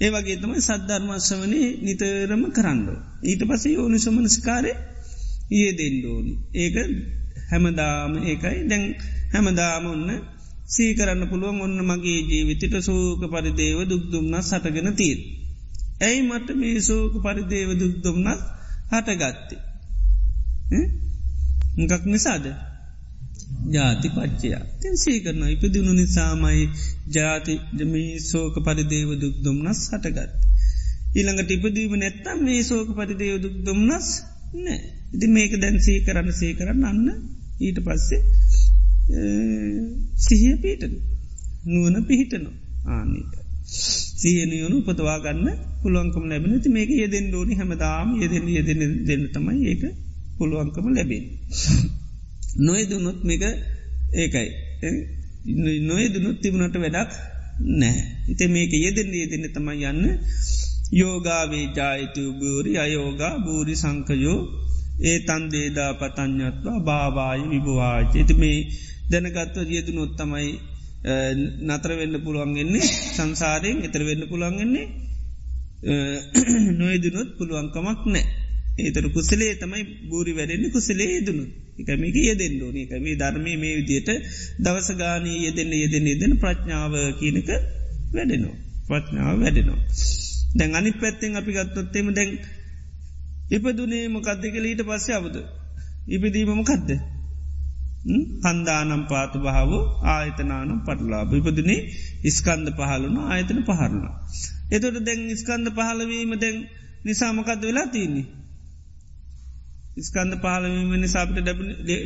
ඒ වගේ තමයි සද්ධර්මශ්‍රවනය නිතරම කරන්න ඊට පසේ ඕනි සමනස්කාරය ඒ දෙන්ඩෝනි ඒක හැමදාම ඒකයි. දැන් හැමදාම ඔන්න සීකරන්න පුළුවන් ඔන්න මගේ ජීවිතට සෝක පරිදේව දුක්දුම්න්න සටගෙන තීර. ඇයි මට මේ සෝක පරිදේව දුක්දුම්න්නත් හටගත්තේ. ගක් නිසාද? ජාති පච්චයා තින් සීකරන ඉපදිුණු නිසාමයි ජාති ජමී සෝක පරිදේව දුක් දුම්නස් හටගත්. ඊළඟට ඉපදීම නැත්තම් මේ සෝක පරිදේව දුක් දුම්නස් නෑ. ඉති මේක දැන්සේ කරන්න සේ කරන්න අන්න ඊට පස්සේ සිහිය පීටන නුවන පිහිටනු ආනක. සියනියනු උපතවාගන්න පුළුවන්කම ලැබෙන ති මේක යෙදෙන් ඩෝනි හැමදාම්. යෙදෙන යෙදෙන දෙන්න තමයි ඒක පුළුවන්කම ලැබෙන්. නොයදුනොත් මේක ඒකයි නොයදුනුත් තිබුණට වැඩක් නෑ. ඉති මේක යෙදෙන්නේ යෙදෙන තමයි යන්න යෝගාවේ ජායිතු බූරි අයෝගා බූරි සංකයෝ ඒ තන්දේදා පතඥත්වා භාවාය විභවාච. ඇති මේ දැනගත්ව යෙදුනොත් තමයි නතර වෙන්න පුළුවන්ගෙන්නේ සංසාරයෙන් එතර වෙන්න පුළුවන්ගෙන්නේ නොයදුනොත් පුළුවන්කමක් නෑ. ඒතර කුසලේ තමයි බූරි වැඩෙන්නේ කුසලේ යෙදනු. එකමික යෙදෙන් ෝන එකම ධර්මය මේ විදියට දවස ගානී යෙදෙන්න යෙදෙන යෙදෙන ප්‍රඥාව කියනක වැඩෙනවා. ප්‍රඥාව වැඩෙනවා. දැන් අනි පැත්තෙන් අපි ගත්තොත්තෙම දැන් ඉපදුනේ මොකක්දක ලීට පස්ස අවුද. ඉපදීම මොකක්ද. පන්දානම් පාතු භාව ආයතනානම් පටලා ඉපදනේ ඉස්කන්ද පහලුන ආයතන පහරණ. එතොට දැන් ඉස්කන්ද පහලවීම දැන් නිසාමකක්ද වෙලා තියන්නේ. ඉස්කන්ද පහලවීම නිසාපට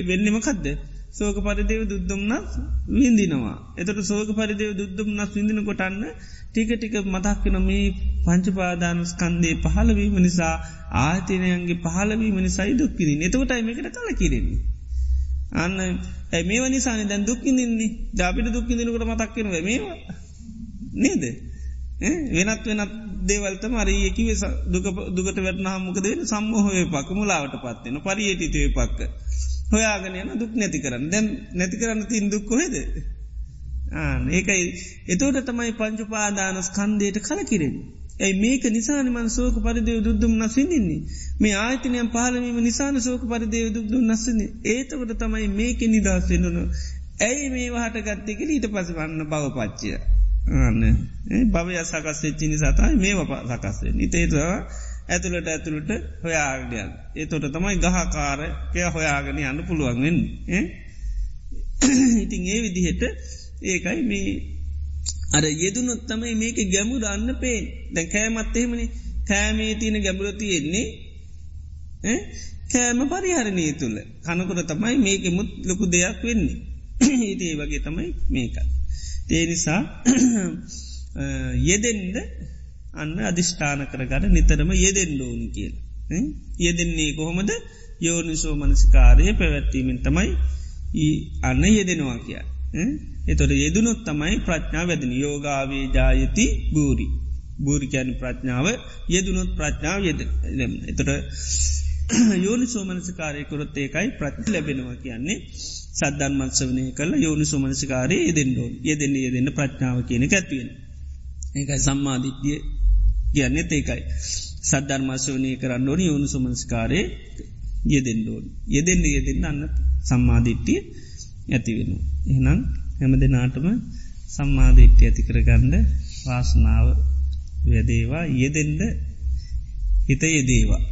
වෙන්නමකක්ද. සෝක පරිදේව දුද්දුම්න්නස් විඳිනවා. එතට සෝක පරිදේව දුද්දුම්න්නස් විඳින කොටන්න ටික ටික මතක්කන මේ පංචපාදාන ස්කන්දේ පහලවීම නිසා ආතනයන්ගේ පහලවීම නිසයි දුක්කිරි එතකොටයි මේකට කල කිරෙන්නේ. අන්න ඇ මේ වනිසාන දැන් දුක්කිදින්නේ ජාපිට දුක්කිදිනකට මතක්කෙන මේවා නේද වෙනත් වෙනත් දේවල්ත මරී කිව දුකට වැටනා මොකද වෙන සම්මහෝය පක්ක මුලාවට පත්වෙන පරියේටිතය පක්ක හොයාගෙන යන දුක් නැති කරන්න. දැන් නැති කරන්න තින් දුක් කොහෙද? ඒකයි. එතෝට තමයි පංචුපාදානස් කන්දේට කල කිරෙන්. ඇයි මේක නිසාන මන් සෝක පරිදේව දුද්දුම් නසිඳන්නේ මේ ආයතනයම් පහලවීම නිසාන සෝක පරිදේව දුක්දුම් නස්සන ඒතකට තමයි මේක නිදහස් වෙනනු. ඇයි මේ වහට ගත්තෙක ඊට පස වන්න බව පච්චය. අන්න භවය සකස් වෙච්චිනි සතයි මේ සකස්වේ නිතේතුවා ඇතුළට ඇතුළට හොයාගඩයන් ඒතොට තමයි ගහකාරකය හොයාගෙන යන්න පුළුවන්ෙන් ඉතින් ඒ විදිහෙට ඒකයි මේ අර යෙදුනොත් තමයි මේක ගැමු දන්න පේ දැ කෑමත් එහෙමනි. කෑමේ තියෙන ගැඹුරතියෙන්නේ කෑම පරිහරණය තුළ. කනකොට තමයි මේක මුත් ලොකු දෙයක් වෙන්නේ. [clears throat] හිටේ වගේ තමයි මේක. ඒ නිසා [clears throat] යෙදෙන්ද අන්න අධිෂ්ඨාන කරගට නිතරම යෙදෙන් ඩෝනි කියල. යෙදෙන්නේ කොහොමද? යෝනිසෝ මනසිකාරය පැවැත්වීමෙන් තමයි අන්න යෙදෙනවා කිය. එතොට යෙදුනොත් තමයි ප්‍රඥා වැදන. යෝගාවේ ජායති බූරි. බූරිකයන් ප්‍රඥාව. යෙදුනොත් ප්‍රඥාව යෙද එතොට [clears throat] යෝනි සෝමනසිකාරය කොරොත් ඒකයි ප්‍රඥ ලැබෙනවා කියන්නේ. සද්ධන් මත්සවනය කල යෝනි සෝමනසිකාරය යෙදෙන්ඩෝ යෙදෙන යෙදෙන ප්‍රඥාව කියන ඇත්වෙන. ඒකයි සම්මාධිත්‍යය කියන්නෙත් ඒකයි. සද්ධර්මශවනය කරන්න ඕනි යෝනු සුමංස්කාරය යෙදෙන්ඩෝන්. යෙදෙන්න්න යෙදෙන්න්න අන්න සම්මාධිට්ටිය ඇතිවෙන. එහනම් හැම දෙනාටම සම්මාධිට්්‍ය ඇති කරගන්න වාසනාව වැදේවා යෙදෙන්ඩ හිත යෙදේවා.